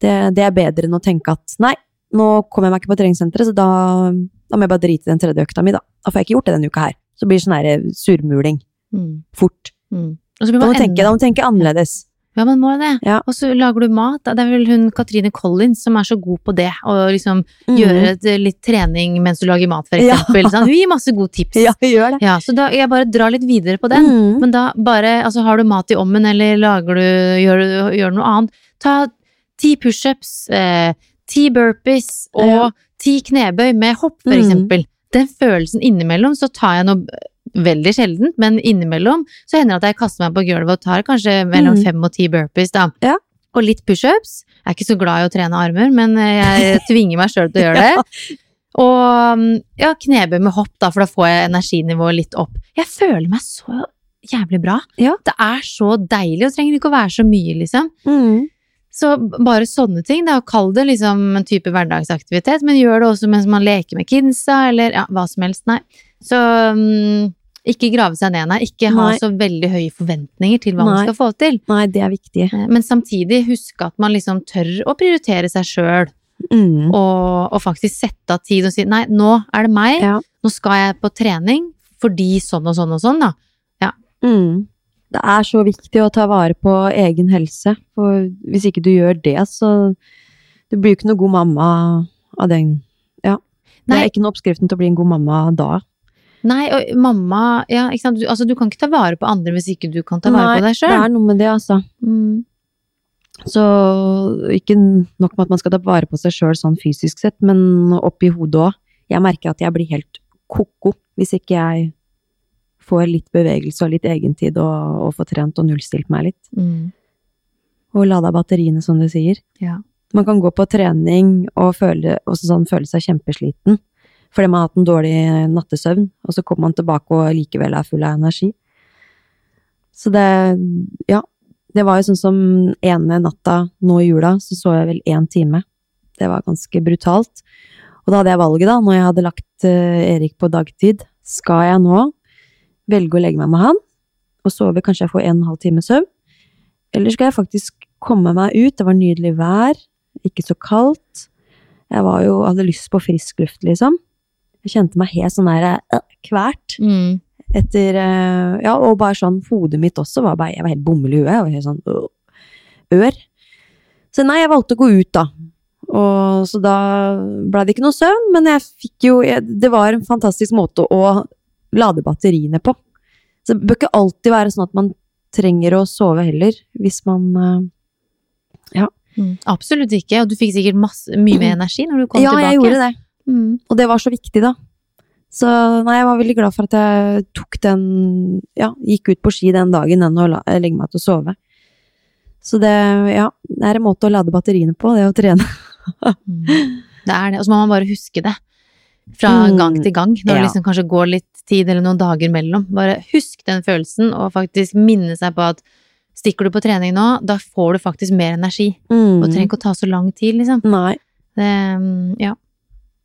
Det, det er bedre enn å tenke at nei, nå kommer jeg meg ikke på treningssenteret, så da, da må jeg bare drite i den tredje økta mi, da. Da får jeg ikke gjort det denne uka her. Så blir det sånn her eh, surmuling. Mm. Fort. Mm. Da må man du tenke, tenke annerledes. Ja, man må det. Ja. Og så lager du mat. Det er vel hun Katrine Collins som er så god på det. Å liksom Mm. gjøre eh, litt trening mens du lager mat, for Ja. eksempel. Sånn. Hun gir masse gode tips. Ja, hun gjør det. Ja, så da, jeg bare drar litt videre på den. Mm. Men da bare, altså har du mat i ommen, eller lager du, gjør, du- gjør noe annet, ta ti pushups, eh, ti burpees og Ja. ti knebøy med hopp, for Mm. eksempel. Den følelsen innimellom, så tar jeg noe veldig sjeldent, men innimellom så hender det at jeg kaster meg på gulvet og tar kanskje mellom Mm. fem og ti burpees, da. Ja. Og litt pushups. Jeg er ikke så glad i å trene armer, men eh, jeg tvinger meg sjøl til å gjøre det. Og mm, ja, knebøy med hopp, da, for da får jeg energinivået litt opp. Jeg føler meg så jævlig bra. Ja. Det er så deilig, og det trenger ikke å være så mye, liksom. Mm. Så bare sånne ting, da, kall det liksom en type hverdagsaktivitet, men gjør det også mens man leker med kidsa, eller ja, hva som helst, nei. Så mm, ikke grave seg ned, nei. Ikke ha Nei. så veldig høye forventninger til hva man skal få til. Nei, det er viktig. Eh, Men samtidig huske at man liksom tør å prioritere seg sjøl, Mm. og, og faktisk sette av tid og si nei, nå er det meg, Ja. nå skal jeg på trening fordi sånn og sånn og sånn, da. Mm. Det er så viktig å ta vare på egen helse, for hvis ikke du gjør det, så Du blir jo ikke noe god mamma av den. Ja. Det Nei. er ikke noe oppskriften til å bli en god mamma da. Nei, og mamma ja, ikke sant? Du, altså, du kan ikke ta vare på andre hvis ikke du kan ta vare Nei, på deg Det er noe med det, altså. Mm. Så ikke nok med at man skal ta vare på seg sjøl sånn fysisk sett, men oppi hodet òg. Jeg merker at jeg blir helt ko-ko hvis ikke jeg får litt bevegelse og litt egentid og, og får trent og nullstilt meg litt. Mm. Og lada batteriene, som du sier. Ja. Man kan gå på trening og føle, sånn, føle seg kjempesliten fordi man har hatt en dårlig nattesøvn, og så kommer man tilbake og likevel er full av energi. Så det Ja. Det var jo sånn som ene natta nå i jula, så så jeg vel én time. Det var ganske brutalt. Og da hadde jeg valget, da, når jeg hadde lagt eh, Erik på dagtid. Skal jeg nå velge å legge meg med han og sove, kanskje jeg får en en halv time søvn? Eller skal jeg faktisk komme meg ut? Det var nydelig vær, ikke så kaldt. Jeg var jo, hadde lyst på frisk luft, liksom. Jeg kjente meg helt sånn der øh, kvært Mm. etter øh, Ja, og bare sånn hodet mitt også var bare Jeg var helt bomull i huet. Var helt sånn øh, ør. Så nei, jeg valgte å gå ut, da. Og så da ble det ikke noe søvn, men jeg fikk jo jeg, Det var en fantastisk måte å lade batteriene på. Så det bør ikke alltid være sånn at man trenger å sove heller, hvis man Ja. Mm. Absolutt ikke, og du fikk sikkert masse, mye mer energi når du kom Ja, tilbake. jeg gjorde det. Mm. Og det var så viktig, da. Så nei, jeg var veldig glad for at jeg tok den Ja, gikk ut på ski den dagen enn å la, legge meg til å sove. Så det, ja, det er en måte å lade batteriene på, det å trene. Mm. Det er det, og så må man bare huske det. Fra Mm. gang til gang, når det liksom kanskje går litt tid eller noen dager mellom. Bare husk den følelsen, og faktisk minne seg på at stikker du på trening nå, da får du faktisk mer energi. Mm. Og det trenger ikke å ta så lang tid, liksom. Nei, Det, mm, ja.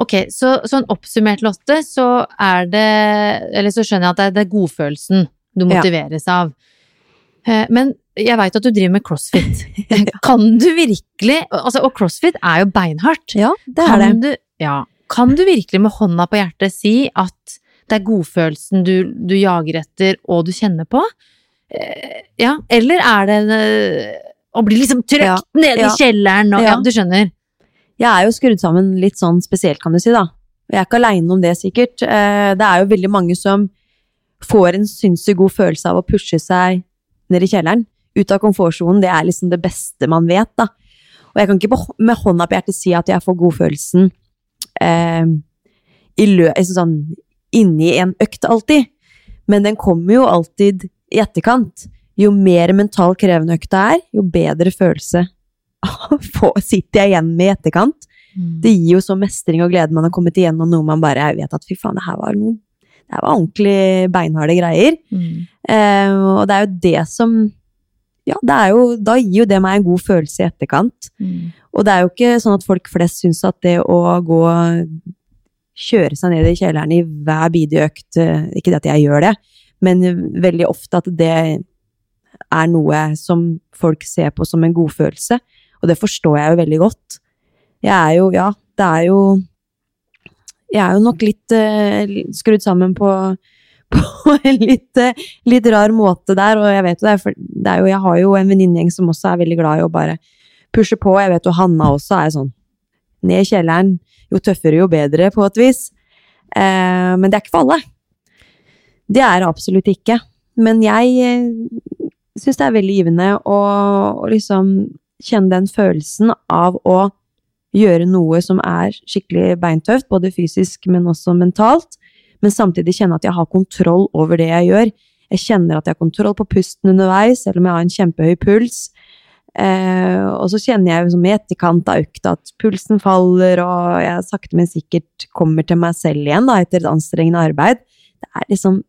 Ok, så sånn oppsummert, Lotte, så er det Eller så skjønner jeg at det er, det er godfølelsen du Ja. motiveres av. Eh, Men jeg veit at du driver med crossfit. Kan du virkelig altså, Og crossfit er jo beinhardt. Ja, det er Kan det. du, ja, kan du virkelig med hånda på hjertet si at det er godfølelsen du, du jager etter og du kjenner på? Eh, Ja, eller er det eh, å bli liksom trøkt Ja, nede ja. i kjelleren og ja. Ja. du skjønner. Jeg er jo skrudd sammen litt sånn spesielt, kan du si, da. Jeg er ikke aleine om det, sikkert. Eh, Det er jo veldig mange som får en sinnssykt god følelse av å pushe seg ned i kjelleren. Ut av komfortsonen. Det er liksom det beste man vet, da. Og jeg kan ikke med hånda på hjertet si at jeg får godfølelsen eh, i lø altså sånn, inni en økt alltid. Men den kommer jo alltid i etterkant. Jo mer mentalt krevende økta er, jo bedre følelse sitter jeg igjen med i etterkant. Det gir jo så mestring og glede man har kommet igjennom noe man bare vet at fy faen, det her var noe Det her var ordentlig beinharde greier. Mm. Eh, og det er jo det som Ja, det er jo, da gir jo det meg en god følelse i etterkant. Mm. Og det er jo ikke sånn at folk flest syns at det å gå Kjøre seg ned i kjelleren i hver bidige økt eh, Ikke det at jeg gjør det, men veldig ofte at det er noe som folk ser på som en godfølelse. Og det forstår jeg jo veldig godt. Jeg er jo, ja, det er jo Jeg er jo nok litt uh, skrudd sammen på, på en litt, eh, litt rar måte der, og jeg vet jo det, for det er jo, jeg har jo en venninnegjeng som også er veldig glad i å bare pushe på. Jeg vet jo Hanna også er sånn ned i kjelleren. Jo tøffere, jo bedre, på et vis. Eh, men det er ikke for alle. Det er det absolutt ikke. Men jeg syns det er veldig givende å liksom kjenne den følelsen av å gjøre noe som er skikkelig beintøft, både fysisk, men også mentalt. Men samtidig kjenne at jeg har kontroll over det jeg gjør. Jeg kjenner at jeg har kontroll på pusten underveis, selv om jeg har en kjempehøy puls. Eh, og så kjenner jeg som i etterkant av økta at pulsen faller, og jeg sakte, men sikkert kommer til meg selv igjen da, etter et anstrengende arbeid. Det er liksom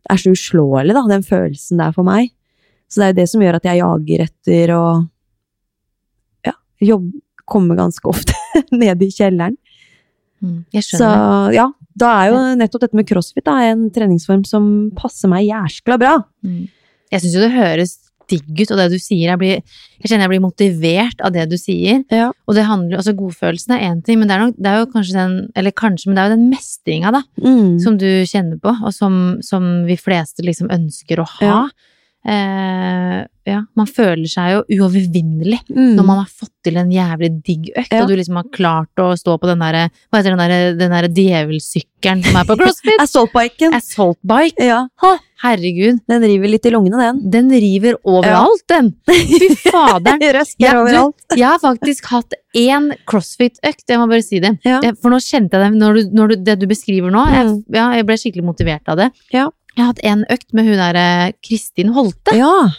Det er så uslåelig, da, den følelsen det er for meg. Så det er jo det som gjør at jeg jager etter ja, jobb, kommer ganske ofte ned i kjelleren. Mm. Jeg Så ja, da er jo nettopp dette med crossfit da, en treningsform som passer meg jæskla bra. Mm. Jeg syns jo det høres digg ut, og det du sier jeg, blir, jeg kjenner jeg blir motivert av det du sier. Ja. Og det handler, altså Godfølelsen er én ting, men det er, nok, det er jo kanskje den Eller kanskje, men det er jo den mestringa, da, Mm. som du kjenner på, og som, som vi fleste liksom ønsker å ha. Ja. Eh, ja, man føler seg jo uovervinnelig Mm. når man har fått til en jævlig digg økt, Ja. og du liksom har klart å stå på den derre Hva heter den derre den der djevelsykkelen som er på CrossFit? Assaultbiken. Assaultbike. Ja, herregud. den river litt i lungene, den. Den river overalt, den! Fy faderen! Røsker Ja, du- Jeg har faktisk hatt én crossfit-økt, jeg må bare si det. Ja. For nå kjente jeg det, når du, når du, det du beskriver nå, jeg, Mm. ja, jeg ble skikkelig motivert av det. Jeg har hatt en økt med hun derre Kristin Holte. Ja.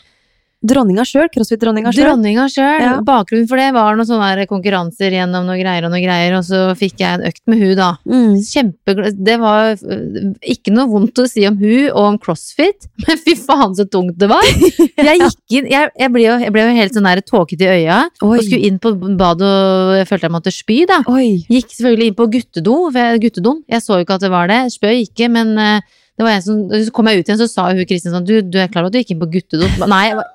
Dronninga sjøl, crossfit-dronninga sjøl. Dronninga sjøl. Ja. Bakgrunnen for det var noen sånne konkurranser gjennom noe greier og noe greier, og så fikk jeg en økt med hun da. Mm. Kjempeglad Det var øh, ikke noe vondt å si om hun og om crossfit, men fy faen så tungt det var! Jeg gikk inn Jeg, jeg, ble, jo, jeg ble jo helt sånn der tåkete i øya, Oi. og skulle inn på badet og jeg følte jeg måtte spy, da. Oi. Gikk selvfølgelig inn på guttedo, guttedoen. Jeg så jo ikke at det var det. Spøy ikke, men øh, det var en som, så kom jeg ut igjen, så sa hun Kristin sånn du, du er klar over at du gikk inn på guttedo? Nei, jeg var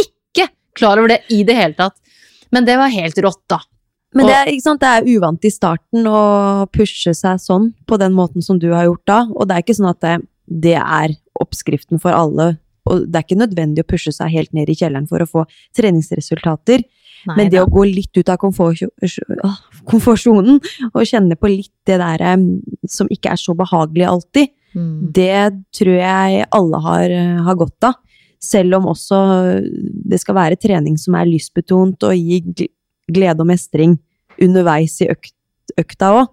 ikke klar over det i det hele tatt. Men det var helt rått, da. Men det er, det er uvant i starten å pushe seg sånn, på den måten som du har gjort da. Og det er ikke sånn at det, det er oppskriften for alle. Og det er ikke nødvendig å pushe seg helt ned i kjelleren for å få treningsresultater. Nei, Men det da. å gå litt ut av komfortsonen og kjenne på litt det der eh, som ikke er så behagelig alltid, mm. det tror jeg alle har, har godt av. Selv om også det skal være trening som er lystbetont og gi glede og mestring underveis i økt, økta òg.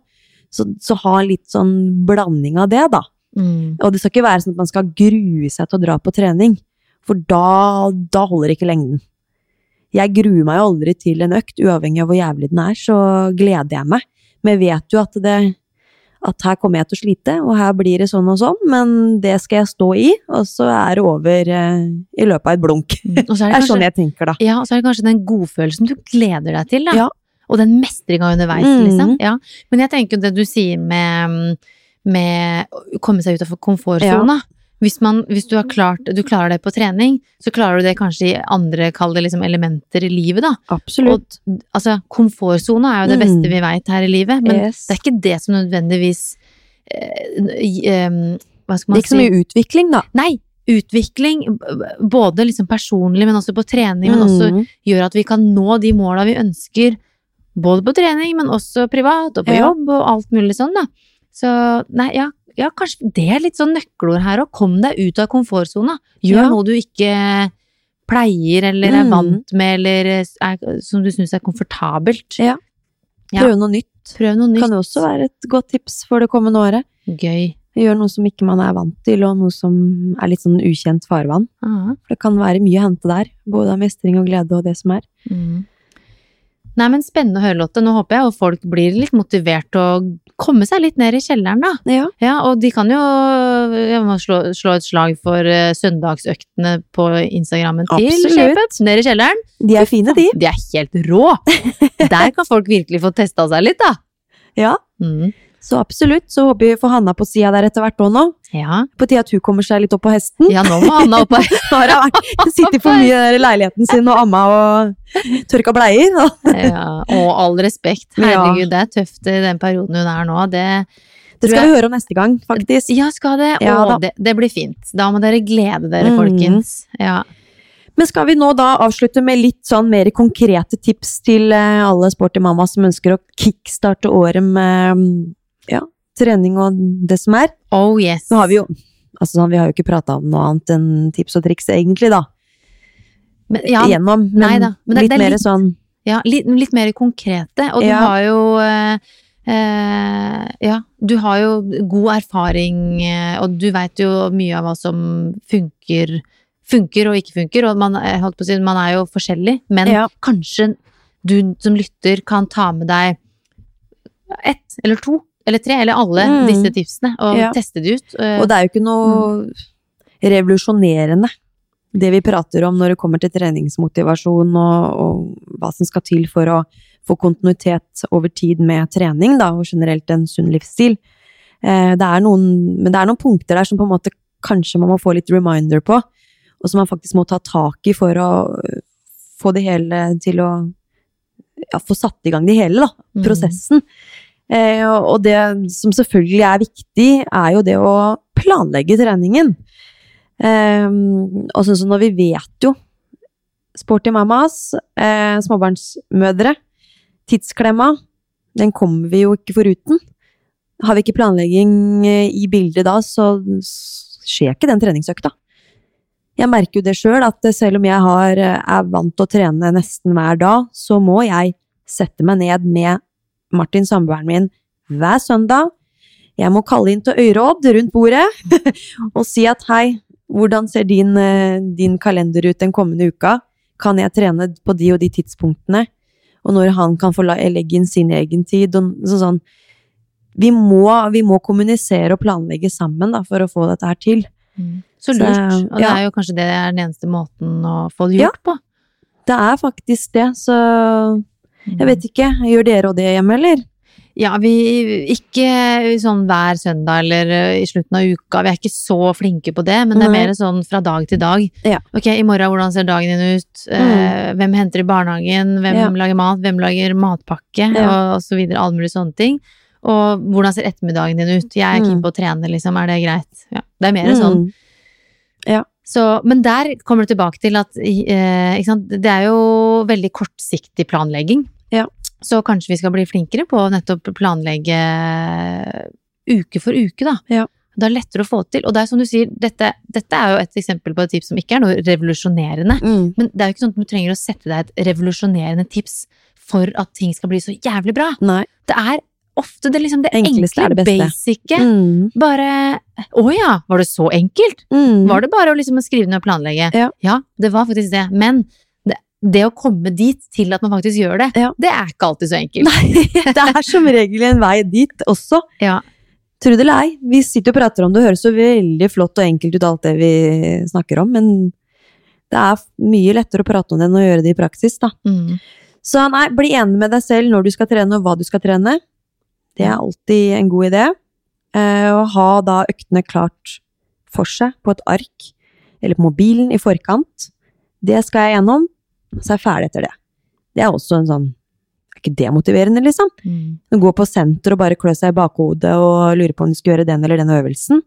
Så, så ha litt sånn blanding av det, da. Mm. Og det skal ikke være sånn at man skal grue seg til å dra på trening, for da, da holder ikke lengden. Jeg gruer meg jo aldri til en økt, uavhengig av hvor jævlig den er, så gleder jeg meg. Men jeg vet jo at det at her kommer jeg til å slite, og her blir det sånn og sånn, men det skal jeg stå i, og så er det over eh, i løpet av et blunk. Mm. Og så er Det det er sånn jeg tenker, da. Ja, og så er det kanskje den godfølelsen du gleder deg til, da. Ja. Og den mestringa underveis, mm. liksom. Ja. Men jeg tenker jo det du sier med, med å komme seg ut av komfortsona. Hvis, man, hvis du, har klart, du klarer det på trening, så klarer du det kanskje i andre liksom elementer i livet, da. Absolutt. Og, altså, komfortsona er jo det Mm. beste vi veit her i livet, men Yes. det er ikke det som nødvendigvis eh, i- Hva skal Det er ikke så mye utvikling, da. Nei, utvikling, både liksom personlig, men også på trening, men også Mm. gjør at vi kan nå de måla vi ønsker, både på trening, men også privat, og på Ja. jobb, og alt mulig sånn, da. Så nei, ja, ja, kanskje det er litt sånn nøkkelord her òg. Kom deg ut av komfortsona. Gjør Ja. noe du ikke pleier, eller er Mm. vant med, eller er, som du syns er komfortabelt. Ja. Prøv noe nytt. Prøv noe nytt. Kan jo også være et godt tips for det kommende året. Gøy. Gjør noe som ikke man er vant til, og noe som er litt sånn ukjent farvann. Uh For det kan være mye å hente der, både av mestring og glede og det som er. mm. Nei, men spennende å høre, Lotte. Nå håper jeg jo folk blir litt motivert til å komme seg litt ned i kjelleren, da. Ja. Ja, og de kan jo slå, slå et slag for uh, søndagsøktene på Instagrammen til. Shapeup. Ned i kjelleren. De er fine, de. De er helt rå! Der kan folk virkelig få testa seg litt, da. Ja. Mm. Så absolutt. Så håper vi får Hanna på sida der etter hvert òg nå. Ja. På tide at hun kommer seg litt opp på hesten. ja, nå må Hanna opp her. Har hun sittet for mye i leiligheten sin og amma og tørka bleier. Ja, og all respekt. Herregud, det er tøft i den perioden hun er nå. Det, Det skal vi høre om neste gang, faktisk. Ja, skal det? Ja, og det, det blir fint. Da må dere glede dere, mm. folkens. Ja. Men skal vi nå da avslutte med litt sånn mer konkrete tips til eh, alle sporty mamma som ønsker å kickstarte året med ja, trening og det som er? Oh yes. Nå har vi jo altså sånn, vi har jo ikke prata om noe annet enn tips og triks, egentlig, da. men, ja, Gjennom, Men, Nei da, men det- litt det er mer sånn ja, litt, litt mer konkrete. Og du har jo eh, eh, Ja, du har jo god erfaring, eh, og du veit jo mye av hva som funker, funker og ikke funker. Og man, å si, man er jo forskjellig, men Ja. kanskje du som lytter kan ta med deg ett eller to eller tre, eller alle Mm. disse tipsene, og Ja. teste det ut. eh, Og det er jo ikke noe Mm. revolusjonerende, det vi prater om når det kommer til treningsmotivasjon og, og hva som skal til for å få kontinuitet over tid med trening, da, og generelt en sunn livsstil. Eh, det er noen, men det er noen punkter der som på en måte kanskje man må få litt reminder på, og som man faktisk må ta tak i for å øh, få det hele til å ja, få satt i gang det hele, da. Mm. Prosessen. Eh, og og det som selvfølgelig er viktig, er jo det å planlegge treningen. Eh, og sånn som når vi vet jo Sporty mamas, eh, småbarnsmødre, tidsklemma, den kommer vi jo ikke foruten. Har vi ikke planlegging eh, i bildet da, så skjer ikke den treningsøkta. Jeg merker jo det sjøl, at selv om jeg har, eh, er vant til å trene nesten hver dag, så må jeg sette meg ned med Martin, samboeren min, hver søndag. Jeg må kalle inn til øyråd rundt bordet og si at hei, hvordan ser din, eh, din kalender ut den kommende uka? Kan jeg trene på de og de tidspunktene? Og når han kan få legge inn sin egen tid? Og så sånn. Vi må, vi må kommunisere og planlegge sammen da, for å få dette her til. Mm. Så Så, lurt. Og det ja. er jo kanskje det er den eneste måten å få det gjort på. Det er faktisk det, så jeg vet ikke. Gjør dere og det hjemme, eller? Ja, vi ikke sånn hver søndag eller eh, i slutten av uka. Vi er ikke så flinke på det, men det er mer sånn fra dag til dag. Ja. Ok, i morgen, hvordan ser dagen din ut? Mm. hvem henter i barnehagen? Hvem Ja. lager mat? Hvem lager matpakke? Ja. Og, og så videre. Alle mulige sånne ting. Og hvordan ser ettermiddagen din ut? Jeg er Mm. keen på å trene, liksom. Er det greit? Ja. Det er mer sånn. Mm. Ja. Så, men der kommer du tilbake til at eh, ikke sant? det er jo veldig kortsiktig planlegging. Ja. Så kanskje vi skal bli flinkere på å nettopp planlegge uke for uke, da. Ja. Det er lettere å få til. Og det er som du sier, dette, dette er jo et eksempel på et tips som ikke er noe revolusjonerende. Mm. Men det er jo ikke sånn at du trenger å sette deg et revolusjonerende tips for at ting skal bli så jævlig bra. Nei. Det er ofte det, liksom, det Enkleste enkle, det basice. Mm. Bare Å ja, var det så enkelt? Mm. Var det bare å liksom skrive ned og planlegge? Ja. det var faktisk det. Men det, å komme dit til at man faktisk gjør det, Ja. det er ikke alltid så enkelt. Nei, det er som regel en vei dit også. Ja. Tro det eller ei, vi sitter og prater om det, og høres så veldig flott og enkelt ut alt det vi snakker om, men det er mye lettere å prate om det enn å gjøre det i praksis, da. Mm. Så nei, bli enig med deg selv når du skal trene og hva du skal trene. Det er alltid en god idé. Eh, å ha da øktene klart for seg på et ark, eller på mobilen i forkant. Det skal jeg gjennom, så er jeg ferdig etter det. Det er også en sånn Er ikke det motiverende, liksom? Mm. Gå på senter og bare klø seg i bakhodet og lure på om du skal gjøre den eller den øvelsen.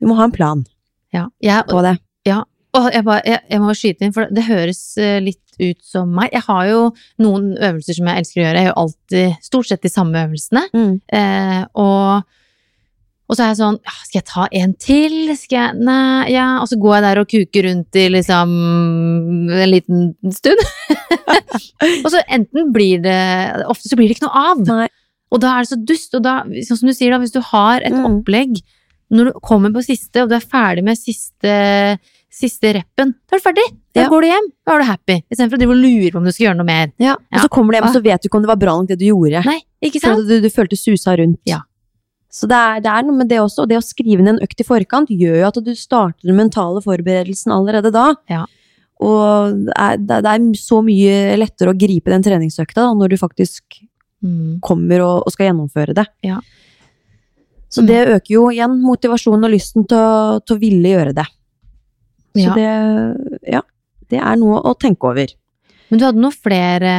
Du må ha en plan Ja. Jeg, på det. Ja, og jeg, bare, jeg, jeg må skyte inn, for det høres eh, litt ut som meg. Jeg har jo noen øvelser som jeg elsker å gjøre. Jeg gjør alltid stort sett de samme øvelsene. Mm. Eh, og, og så er jeg sånn ja, Skal jeg ta en til? Skal jeg Nei, ja. Og så går jeg der og kuker rundt i liksom en liten stund. og så enten blir det Ofte så blir det ikke noe av. Nei. Og da er det så dust. Og da, sånn som du sier, da, hvis du har et Mm. opplegg når du kommer på siste, og du er ferdig med siste, siste reppen, da er du ferdig. Da Ja. går du hjem, da er du happy. Istedenfor å lure på om du skal gjøre noe mer. Ja, og så kommer du hjem, og så vet du ikke om det var bra nok det du gjorde. Nei, ikke For sant? du, du følte susa rundt. Ja. Så det er, det er noe med det også. Og det å skrive ned en økt i forkant gjør jo at du starter den mentale forberedelsen allerede da. Ja. Og det er, det er så mye lettere å gripe den treningsøkta da, når du faktisk Mm. kommer og, og skal gjennomføre det. Ja. Så det øker jo igjen motivasjonen og lysten til å, til å ville gjøre det. Så Ja. det, ja, det er noe å tenke over. Men du hadde noen flere.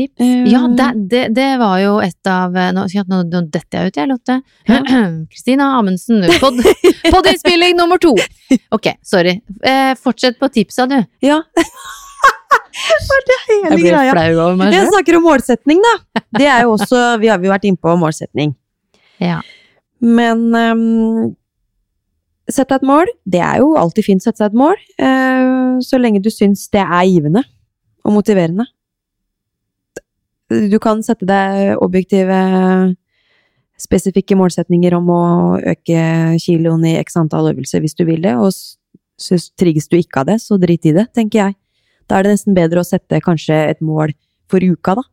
Tips? Eh, Ja, det, det, det var jo et av Nå, nå, nå detter jeg ut, jeg, Lotte. Kristina Amundsen, pod, podinnspilling nummer to! Ok, sorry. Eh, fortsett på tipsa, du. Ja. Det hele Jeg blir greia? flau over meg Jeg snakker om målsetning, da. Det er jo også Vi har jo vært inne på målsetning. Ja. Men um, sett deg et mål. Det er jo alltid fint å sette seg et mål, uh, så lenge du syns det er givende og motiverende. Du kan sette deg objektive, spesifikke målsetninger om å øke kiloen i x antall øvelser hvis du vil det, og trigges du ikke av det, så drit i det, tenker jeg. Da er det nesten bedre å sette kanskje et mål for uka, da.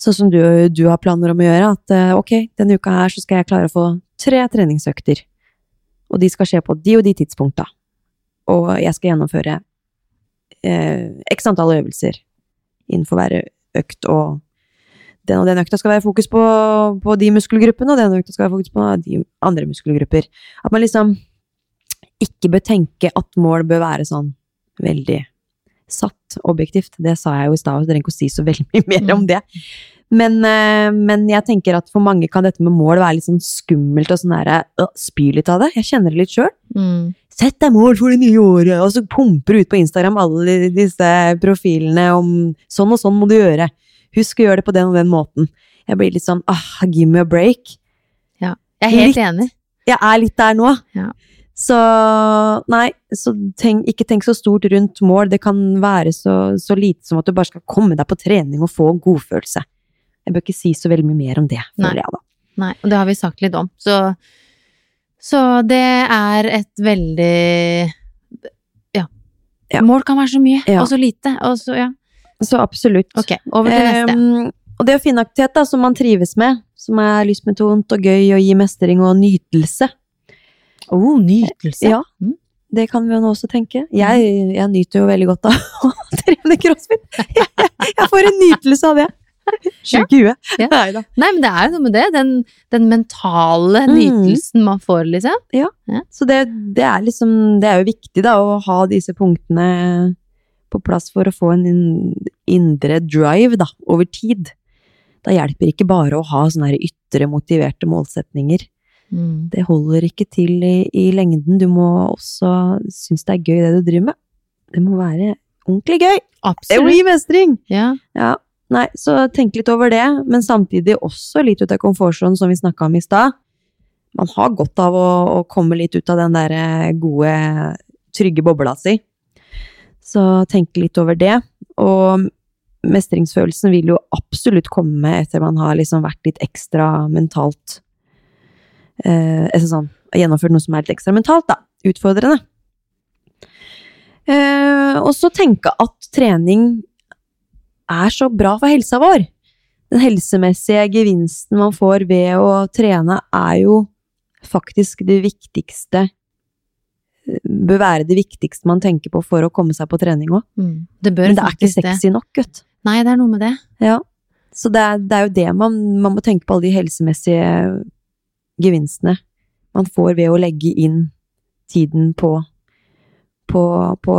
Sånn som du, du har planer om å gjøre, at eh, ok, denne uka her så skal jeg klare å få tre treningsøkter. Og de skal skje på de og de tidspunkta. Og jeg skal gjennomføre eh, x antall øvelser innenfor hver økt, og den og den økta skal være fokus på, på de muskelgruppene, og den økta skal være fokus på de andre muskelgrupper. At man liksom ikke bør tenke at mål bør være sånn veldig satt objektivt. Det sa jeg jo i stad, så jeg trenger ikke å si så veldig mye mer om det. Men, eh, men jeg tenker at for mange kan dette med mål være litt sånn skummelt og sånn derre øh, Spy litt av det. Jeg kjenner det litt sjøl. Mm. Sett deg mål for det nye året, og så pumper du ut på Instagram alle disse profilene om sånn og sånn må du gjøre. Husk å gjøre det på den og den måten. Jeg blir litt sånn ah, give me a break. Ja, Jeg er helt Litt. enig. Jeg er litt der nå. Ja. Så nei, så tenk, ikke tenk så stort rundt mål. Det kan være så, så lite som at du bare skal komme deg på trening og få en godfølelse. Jeg bør ikke si så veldig mye mer om det, føler jeg da. Nei, og det har vi sagt litt om. Så, så det er et veldig Ja. Ja. Mål kan være så mye, Ja. og så lite. Og så, ja. Så absolutt. Ok, over til neste. Um, og det å finne aktivitet da, som man trives med, som er lystmetont og gøy og gir mestring og nytelse, Oh, nytelse. Ja. Mm. det kan vi jo nå også tenke. Jeg, jeg nyter jo veldig godt av å trene crossfit. Jeg, jeg får en nytelse av det. Sjuk i huet. Ja. Nei, men det er jo noe med det. Den, den mentale Mm. nytelsen man får, liksom. Så det, det er liksom Det er jo viktig da å ha disse punktene på plass for å få en indre drive da, over tid. Da hjelper ikke bare å ha sånne her ytre motiverte målsetninger. Mm. Det holder ikke til i, i lengden. Du må også synes det er gøy det du driver med. Det må være ordentlig gøy. Det Absolutt. blir mestring! Ja. Ja, nei, så tenk litt over det, men samtidig også litt ut av komfortsonen, som vi snakka om i stad. Man har godt av å, å komme litt ut av den der eh, gode, trygge bobla si. Så tenk litt over det. Og mestringsfølelsen vil jo absolutt komme etter man har liksom vært litt ekstra mentalt eh, altså sånn, Gjennomført noe som er litt ekstra mentalt, da. Utfordrende. Eh, og så tenke at trening er så bra for helsa vår. Den helsemessige gevinsten man får ved å trene, er jo faktisk det viktigste Bør være det viktigste man tenker på for å komme seg på trening òg. Mm. Det bør Men det er ikke sexy det. nok, gutt. Nei, det er noe med det. Ja. Så det er, det er jo det man, man må tenke på, alle de helsemessige gevinstene man får ved å legge inn tiden på på, på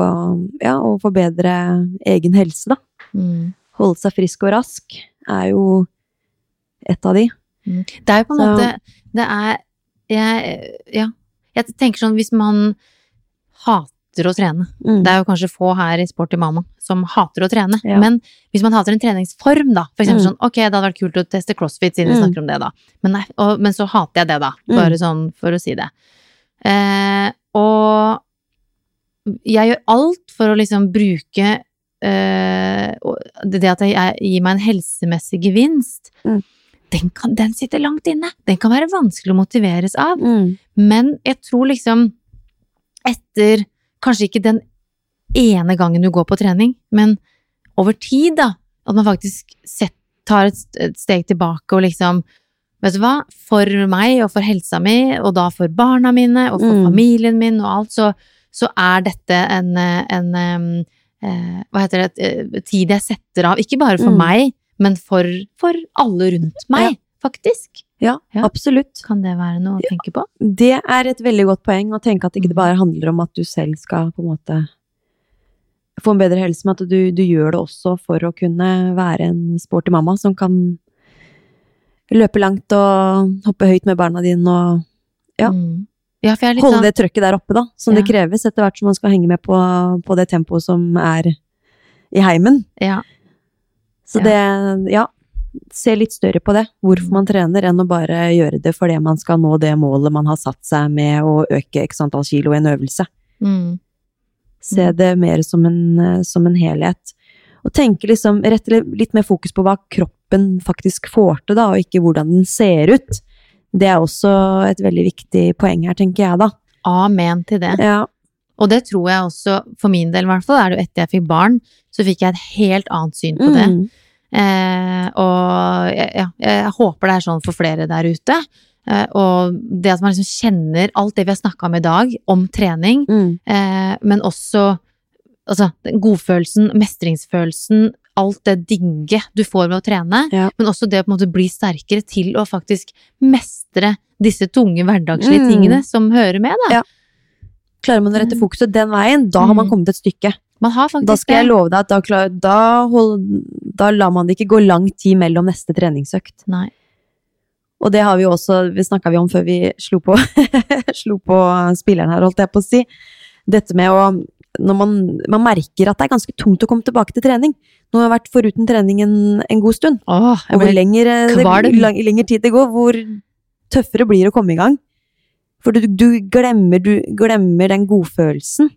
ja, å forbedre egen helse, da. Mm. Holde seg frisk og rask er jo et av de. Det er jo på en måte Det er jeg, Ja. Jeg tenker sånn hvis man hater å trene Mm. Det er jo kanskje få her i Sporty Mama som hater å trene. Ja. Men hvis man hater en treningsform, da. For eksempel Mm. sånn, ok, det hadde vært kult å teste crossfit, siden vi Mm. snakker om det, da. Men, nei, og, men så hater jeg det, da. Mm. Bare sånn for å si det. Eh, og jeg gjør alt for å liksom bruke eh, det at jeg gir meg en helsemessig gevinst. Mm. den, kan, den sitter langt inne. Den kan være vanskelig å motiveres av. Mm. Men jeg tror liksom etter kanskje ikke den ene gangen du går på trening, men over tid, da, at man faktisk set, tar et, et steg tilbake og liksom Vet du hva, for meg og for helsa mi, og da for barna mine og for Mm. familien min og alt, så, så er dette en, en em, eh, Hva heter det, et, eh, tid jeg setter av, ikke bare for Mm. meg, men for, for alle rundt meg, faktisk. Ja, Ja. absolutt. Kan det være noe å tenke på? Det er et veldig godt poeng å tenke at det ikke bare handler om at du selv skal på en måte få en bedre helse, men at du, du gjør det også for å kunne være en sporty mamma som kan løpe langt og hoppe høyt med barna dine og Ja. Mm. ja for jeg litt holde sånn, det trøkket der oppe, da, som det kreves etter hvert som man skal henge med på, på det tempoet som er i heimen. ja, Så det, ja, se litt større på det, hvorfor man trener, enn å bare gjøre det fordi man skal nå det målet man har satt seg med å øke x antall kilo i en øvelse. mm. Se Mm. det mer som en, eh, som en helhet. Og tenke liksom, rette litt mer fokus på hva kroppen faktisk får til, da, og ikke hvordan den ser ut. Det er også et veldig viktig poeng her, tenker jeg, da. Amen til det. Ja. Og det tror jeg også, for min del i hvert fall, er det jo etter jeg fikk barn, så fikk jeg et helt annet syn på det. Mm. Eh, og jeg- ja, jeg håper det er sånn for flere der ute. Eh, og det at man liksom kjenner alt det vi har snakka om i dag, om trening, Mm. eh, men også altså, den godfølelsen, mestringsfølelsen, alt det digge du får ved å trene, Ja. men også det å på en måte bli sterkere til å faktisk mestre disse tunge hverdagslige Mm. tingene som hører med, da. Ja. Klarer man å rette fokuset den veien, da har man Mm. kommet et stykke. Man har faktisk Da skal jeg love deg at da, klar, da, hold, da lar man det ikke gå lang tid mellom neste treningsøkt. Nei. Og det har vi jo også, Vi snakka vi om før vi slo på, slo på spilleren her, holdt jeg på å si. Dette med å Når man, man merker at det er ganske tungt å komme tilbake til trening. Nå har jeg vært foruten trening en, en god stund. Åh, Og hvor lenger, det, lenger tid det går, hvor tøffere blir det å komme i gang. For du, du, glemmer, du glemmer den godfølelsen.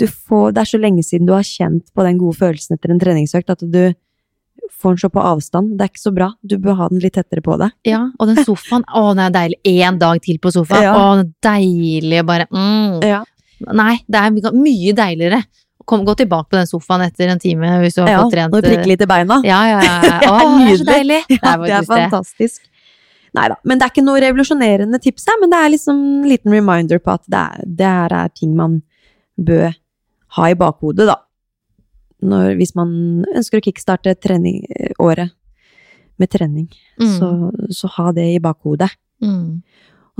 Du får, det er så lenge siden du har kjent på den gode følelsen etter en treningsøkt at du får den så på avstand. Det er ikke så bra. Du bør ha den litt tettere på deg. Ja, og den sofaen, å, den er deilig. Én dag til på sofaen. Ja. Å, deilig bare mm. Ja. Nei, det er mye deiligere Kom, gå tilbake på den sofaen etter en time hvis du har Ja, fått trent. og prikke litt i beina. Ja, ja, ja. Å, det er så deilig. Det Ja, er det er fantastisk. Nei da, men det er ikke noe revolusjonerende tips her, men det er liksom en liten reminder på at det, er, det her er ting man bør ha i bakhodet, da. Når, hvis man ønsker å kickstarte trening, året med trening, Mm. så, så ha det i bakhodet. Mm.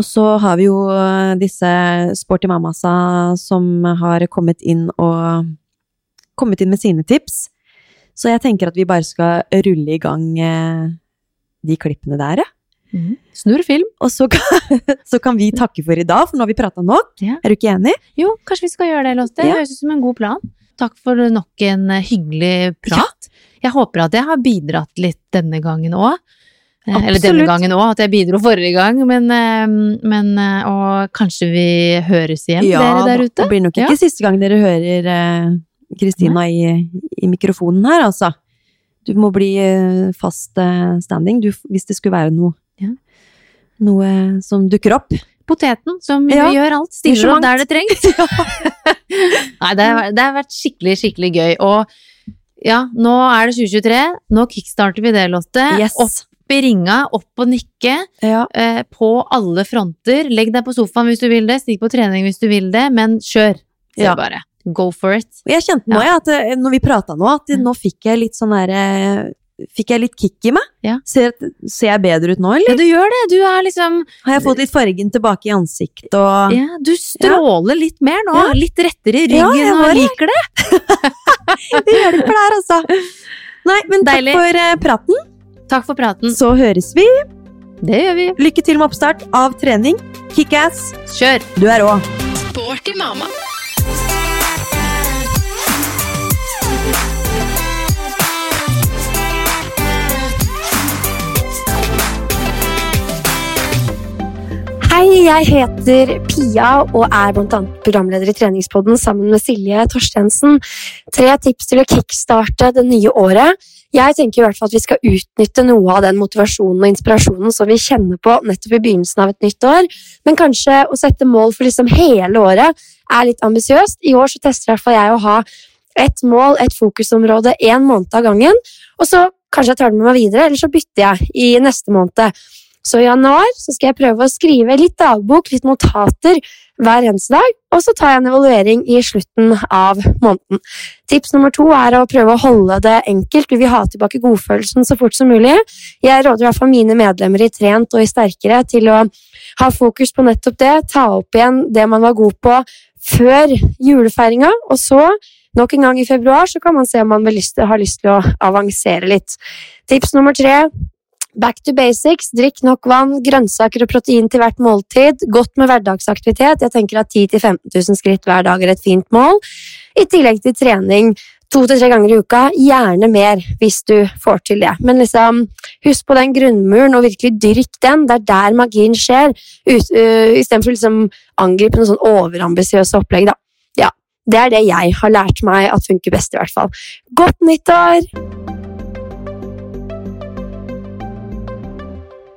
Og så har vi jo eh, disse sporty mamasa som har kommet inn og kommet inn med sine tips. Så jeg tenker at vi bare skal rulle i gang eh, de klippene der, ja. Mm. Snurr film. Og så kan, så kan vi takke for i dag, for nå har vi prata nok. Ja. Er du ikke enig? Jo, kanskje vi skal gjøre det, Lotte. Det Ja. høres ut som en god plan. Takk for nok en eh, hyggelig prat. Jeg håper at jeg har bidratt litt denne gangen òg. Eller denne gangen òg, at jeg bidro forrige gang. Men, eh, men eh, Og kanskje vi høres igjen, dere der ute? Det blir nok ikke siste gang dere hører eh, Kristina i, i mikrofonen her, altså. Du må bli eh, fast eh, standing du, hvis det skulle være noe, Ja. Noe som dukker opp. Poteten som Ja. gjør alt. Stiller opp der det trengs. Nei, det har, det har vært skikkelig, skikkelig gøy. Og ja, nå er det 2023. Nå kickstarter vi det, Lotte. Yes. Opp i ringa, opp og nikke. Ja. eh, på alle fronter. Legg deg på sofaen hvis du vil det, stikk på trening hvis du vil det, men kjør. Se Ja. bare. Go for it. Jeg kjente nå, ja, at eh, når vi prata nå, at nå fikk jeg litt sånn derre Fikk jeg litt kick i meg? Ja. Ser, ser jeg bedre ut nå, eller? Ja, du gjør det. Du er liksom Har jeg fått litt fargen tilbake i ansiktet og Ja, du stråler litt mer nå. Ja. Litt rettere i Ja, ryggen jeg og liker det. Det hjelper der, altså. Nei, men Deilig. takk for uh, praten. Takk for praten. Så høres vi. Det gjør vi. Lykke til med oppstart av trening. Kickass, Kjør. du er rå. Sporty mamma. Hei, jeg heter Pia og er bl.a. programleder i Treningspodden sammen med Silje Torstensen. Tre tips til å kickstarte det nye året. Jeg tenker i hvert fall at vi skal utnytte noe av den motivasjonen og inspirasjonen som vi kjenner på nettopp i begynnelsen av et nytt år, men kanskje å sette mål for liksom hele året er litt ambisiøst. I år så tester i hvert fall jeg å ha ett mål, et fokusområde, én måned av gangen, og så kanskje jeg tar det med meg videre, eller så bytter jeg i neste måned. Så i januar så skal jeg prøve å skrive litt dagbok, litt notater hver eneste dag, og så tar jeg en evaluering i slutten av måneden. Tips nummer to er å prøve å holde det enkelt. Du vil ha tilbake godfølelsen så fort som mulig. Jeg råder i hvert fall mine medlemmer i Trent og i Sterkere til å ha fokus på nettopp det, ta opp igjen det man var god på før julefeiringa, og så Nok en gang i februar så kan man se om man har lyst til å avansere litt. Tips nummer tre Back to basics. Drikk nok vann, grønnsaker og protein til hvert måltid. Godt med hverdagsaktivitet. Jeg tenker at 10 000-15 000 skritt hver dag er et fint mål. I tillegg til trening to til tre ganger i uka. Gjerne mer hvis du får til det. Men liksom, husk på den grunnmuren og virkelig dyrk den. Det er der magien skjer, ut, uh, istedenfor å liksom angripe noe sånn overambisiøse opplegg. da. Ja, Det er det jeg har lært meg at funker best, i hvert fall. Godt nyttår!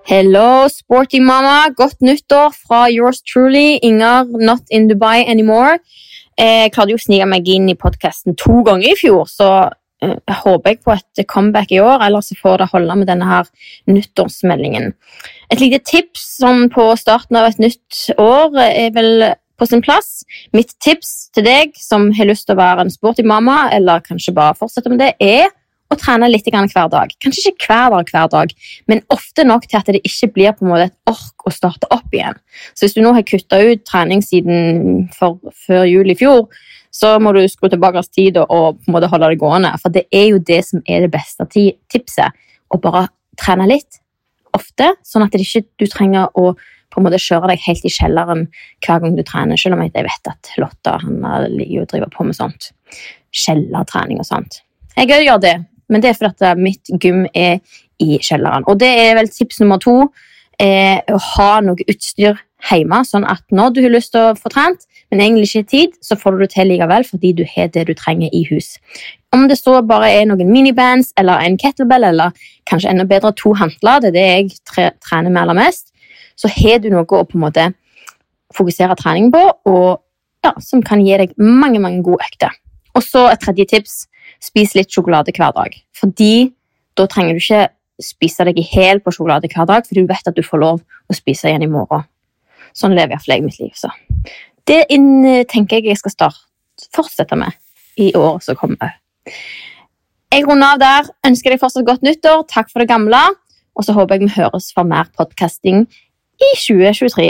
Hello, sporty mama. Godt nyttår fra yours truly, Inger Not in Dubai anymore. Jeg klarte jo å snike meg inn i podkasten to ganger i fjor, så jeg eh, håper jeg på et comeback i år, ellers får det holde med denne her nyttårsmeldingen. Et lite tips som på starten av et nytt år er vel på sin plass. Mitt tips til deg som har lyst til å være en sporty mamma, eller kanskje bare fortsette med det, er å trene litt hver dag. Kanskje ikke hver dag, hver dag, men ofte nok til at det ikke blir på en måte et ork å starte opp igjen. Så hvis du nå har kutta ut trening siden for, før jul i fjor, så må du skru tilbake tid og, og, på en måte holde det gående. For det er jo det som er det beste tipset. Å bare trene litt ofte, sånn at ikke, du ikke trenger å på en måte kjøre deg helt i kjelleren hver gang du trener, selv om jeg vet at Lotta han liker å drive på med sånt. Kjellertrening og sånt. Jeg gjør det, men det er fordi mitt gym er i kjelleren. Og det er vel tips nummer to. Eh, å ha noe utstyr hjemme, sånn at når du har lyst til å få trent, men egentlig ikke tid, så får du det til likevel fordi du har det du trenger i hus. Om det så bare er noen minibands eller en kettlebell eller kanskje enda bedre to hantler, det er det jeg trener med aller mest, så har du noe å på en måte fokusere treningen på, og ja, som kan gi deg mange mange gode økter. Og så et tredje tips spis litt sjokolade hver dag. Fordi da trenger du ikke spise deg i hæl på sjokolade hver dag, for du vet at du får lov å spise igjen i morgen. Sånn lever iallfall jeg mitt liv. Så. Det inn, tenker jeg jeg skal starte, fortsette med i året som kommer. Jeg runder av der. Ønsker deg fortsatt godt nyttår. Takk for det gamle. Og så håper jeg vi høres for mer podkasting i 2023.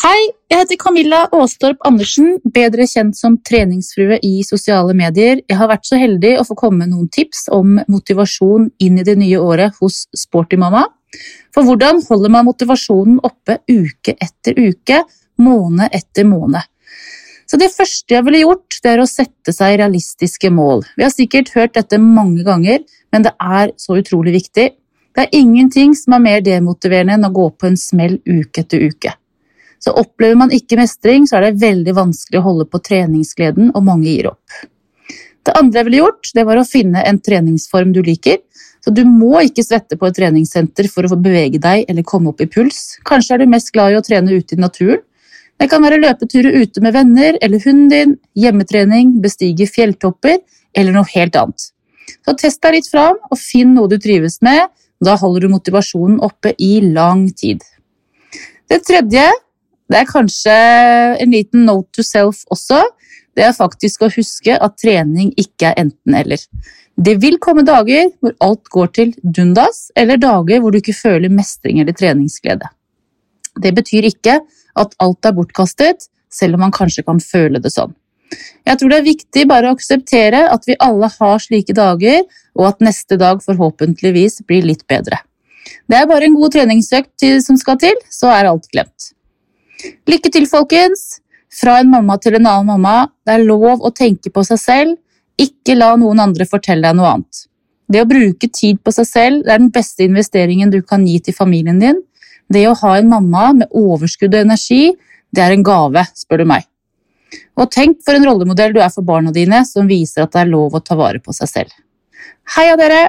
Hei, jeg heter Camilla Aastorp Andersen, bedre kjent som treningsfrue i sosiale medier. Jeg har vært så heldig å få komme med noen tips om motivasjon inn i det nye året hos Sportymamma. For hvordan holder man motivasjonen oppe uke etter uke, måned etter måned? Så Det første jeg ville gjort, det er å sette seg realistiske mål. Vi har sikkert hørt dette mange ganger, men det er så utrolig viktig. Det er ingenting som er mer demotiverende enn å gå på en smell uke etter uke. Så opplever man ikke mestring, så er det veldig vanskelig å holde på treningsgleden, og mange gir opp. Det andre jeg ville gjort, det var å finne en treningsform du liker. Så du må ikke svette på et treningssenter for å få bevege deg eller komme opp i puls. Kanskje er du mest glad i å trene ute i naturen. Det kan være løpeturer ute med venner eller hunden din, hjemmetrening, bestige fjelltopper eller noe helt annet. Så test deg litt fram og finn noe du trives med. Da holder du motivasjonen oppe i lang tid. Det tredje det er kanskje en liten note to self også. det er faktisk å huske at trening ikke er enten-eller. Det vil komme dager hvor alt går til dundas, eller dager hvor du ikke føler mestring eller treningsglede. Det betyr ikke at alt er bortkastet, selv om man kanskje kan føle det sånn. Jeg tror det er viktig bare å akseptere at vi alle har slike dager, og at neste dag forhåpentligvis blir litt bedre. Det er bare en god treningsøkt som skal til, så er alt glemt. Lykke til, folkens! Fra en mamma til en annen mamma, det er lov å tenke på seg selv, ikke la noen andre fortelle deg noe annet. Det å bruke tid på seg selv det er den beste investeringen du kan gi til familien din. Det å ha en mamma med overskudd og energi, det er en gave, spør du meg. Og tenk for en rollemodell du er for barna dine, som viser at det er lov å ta vare på seg selv. Heia dere!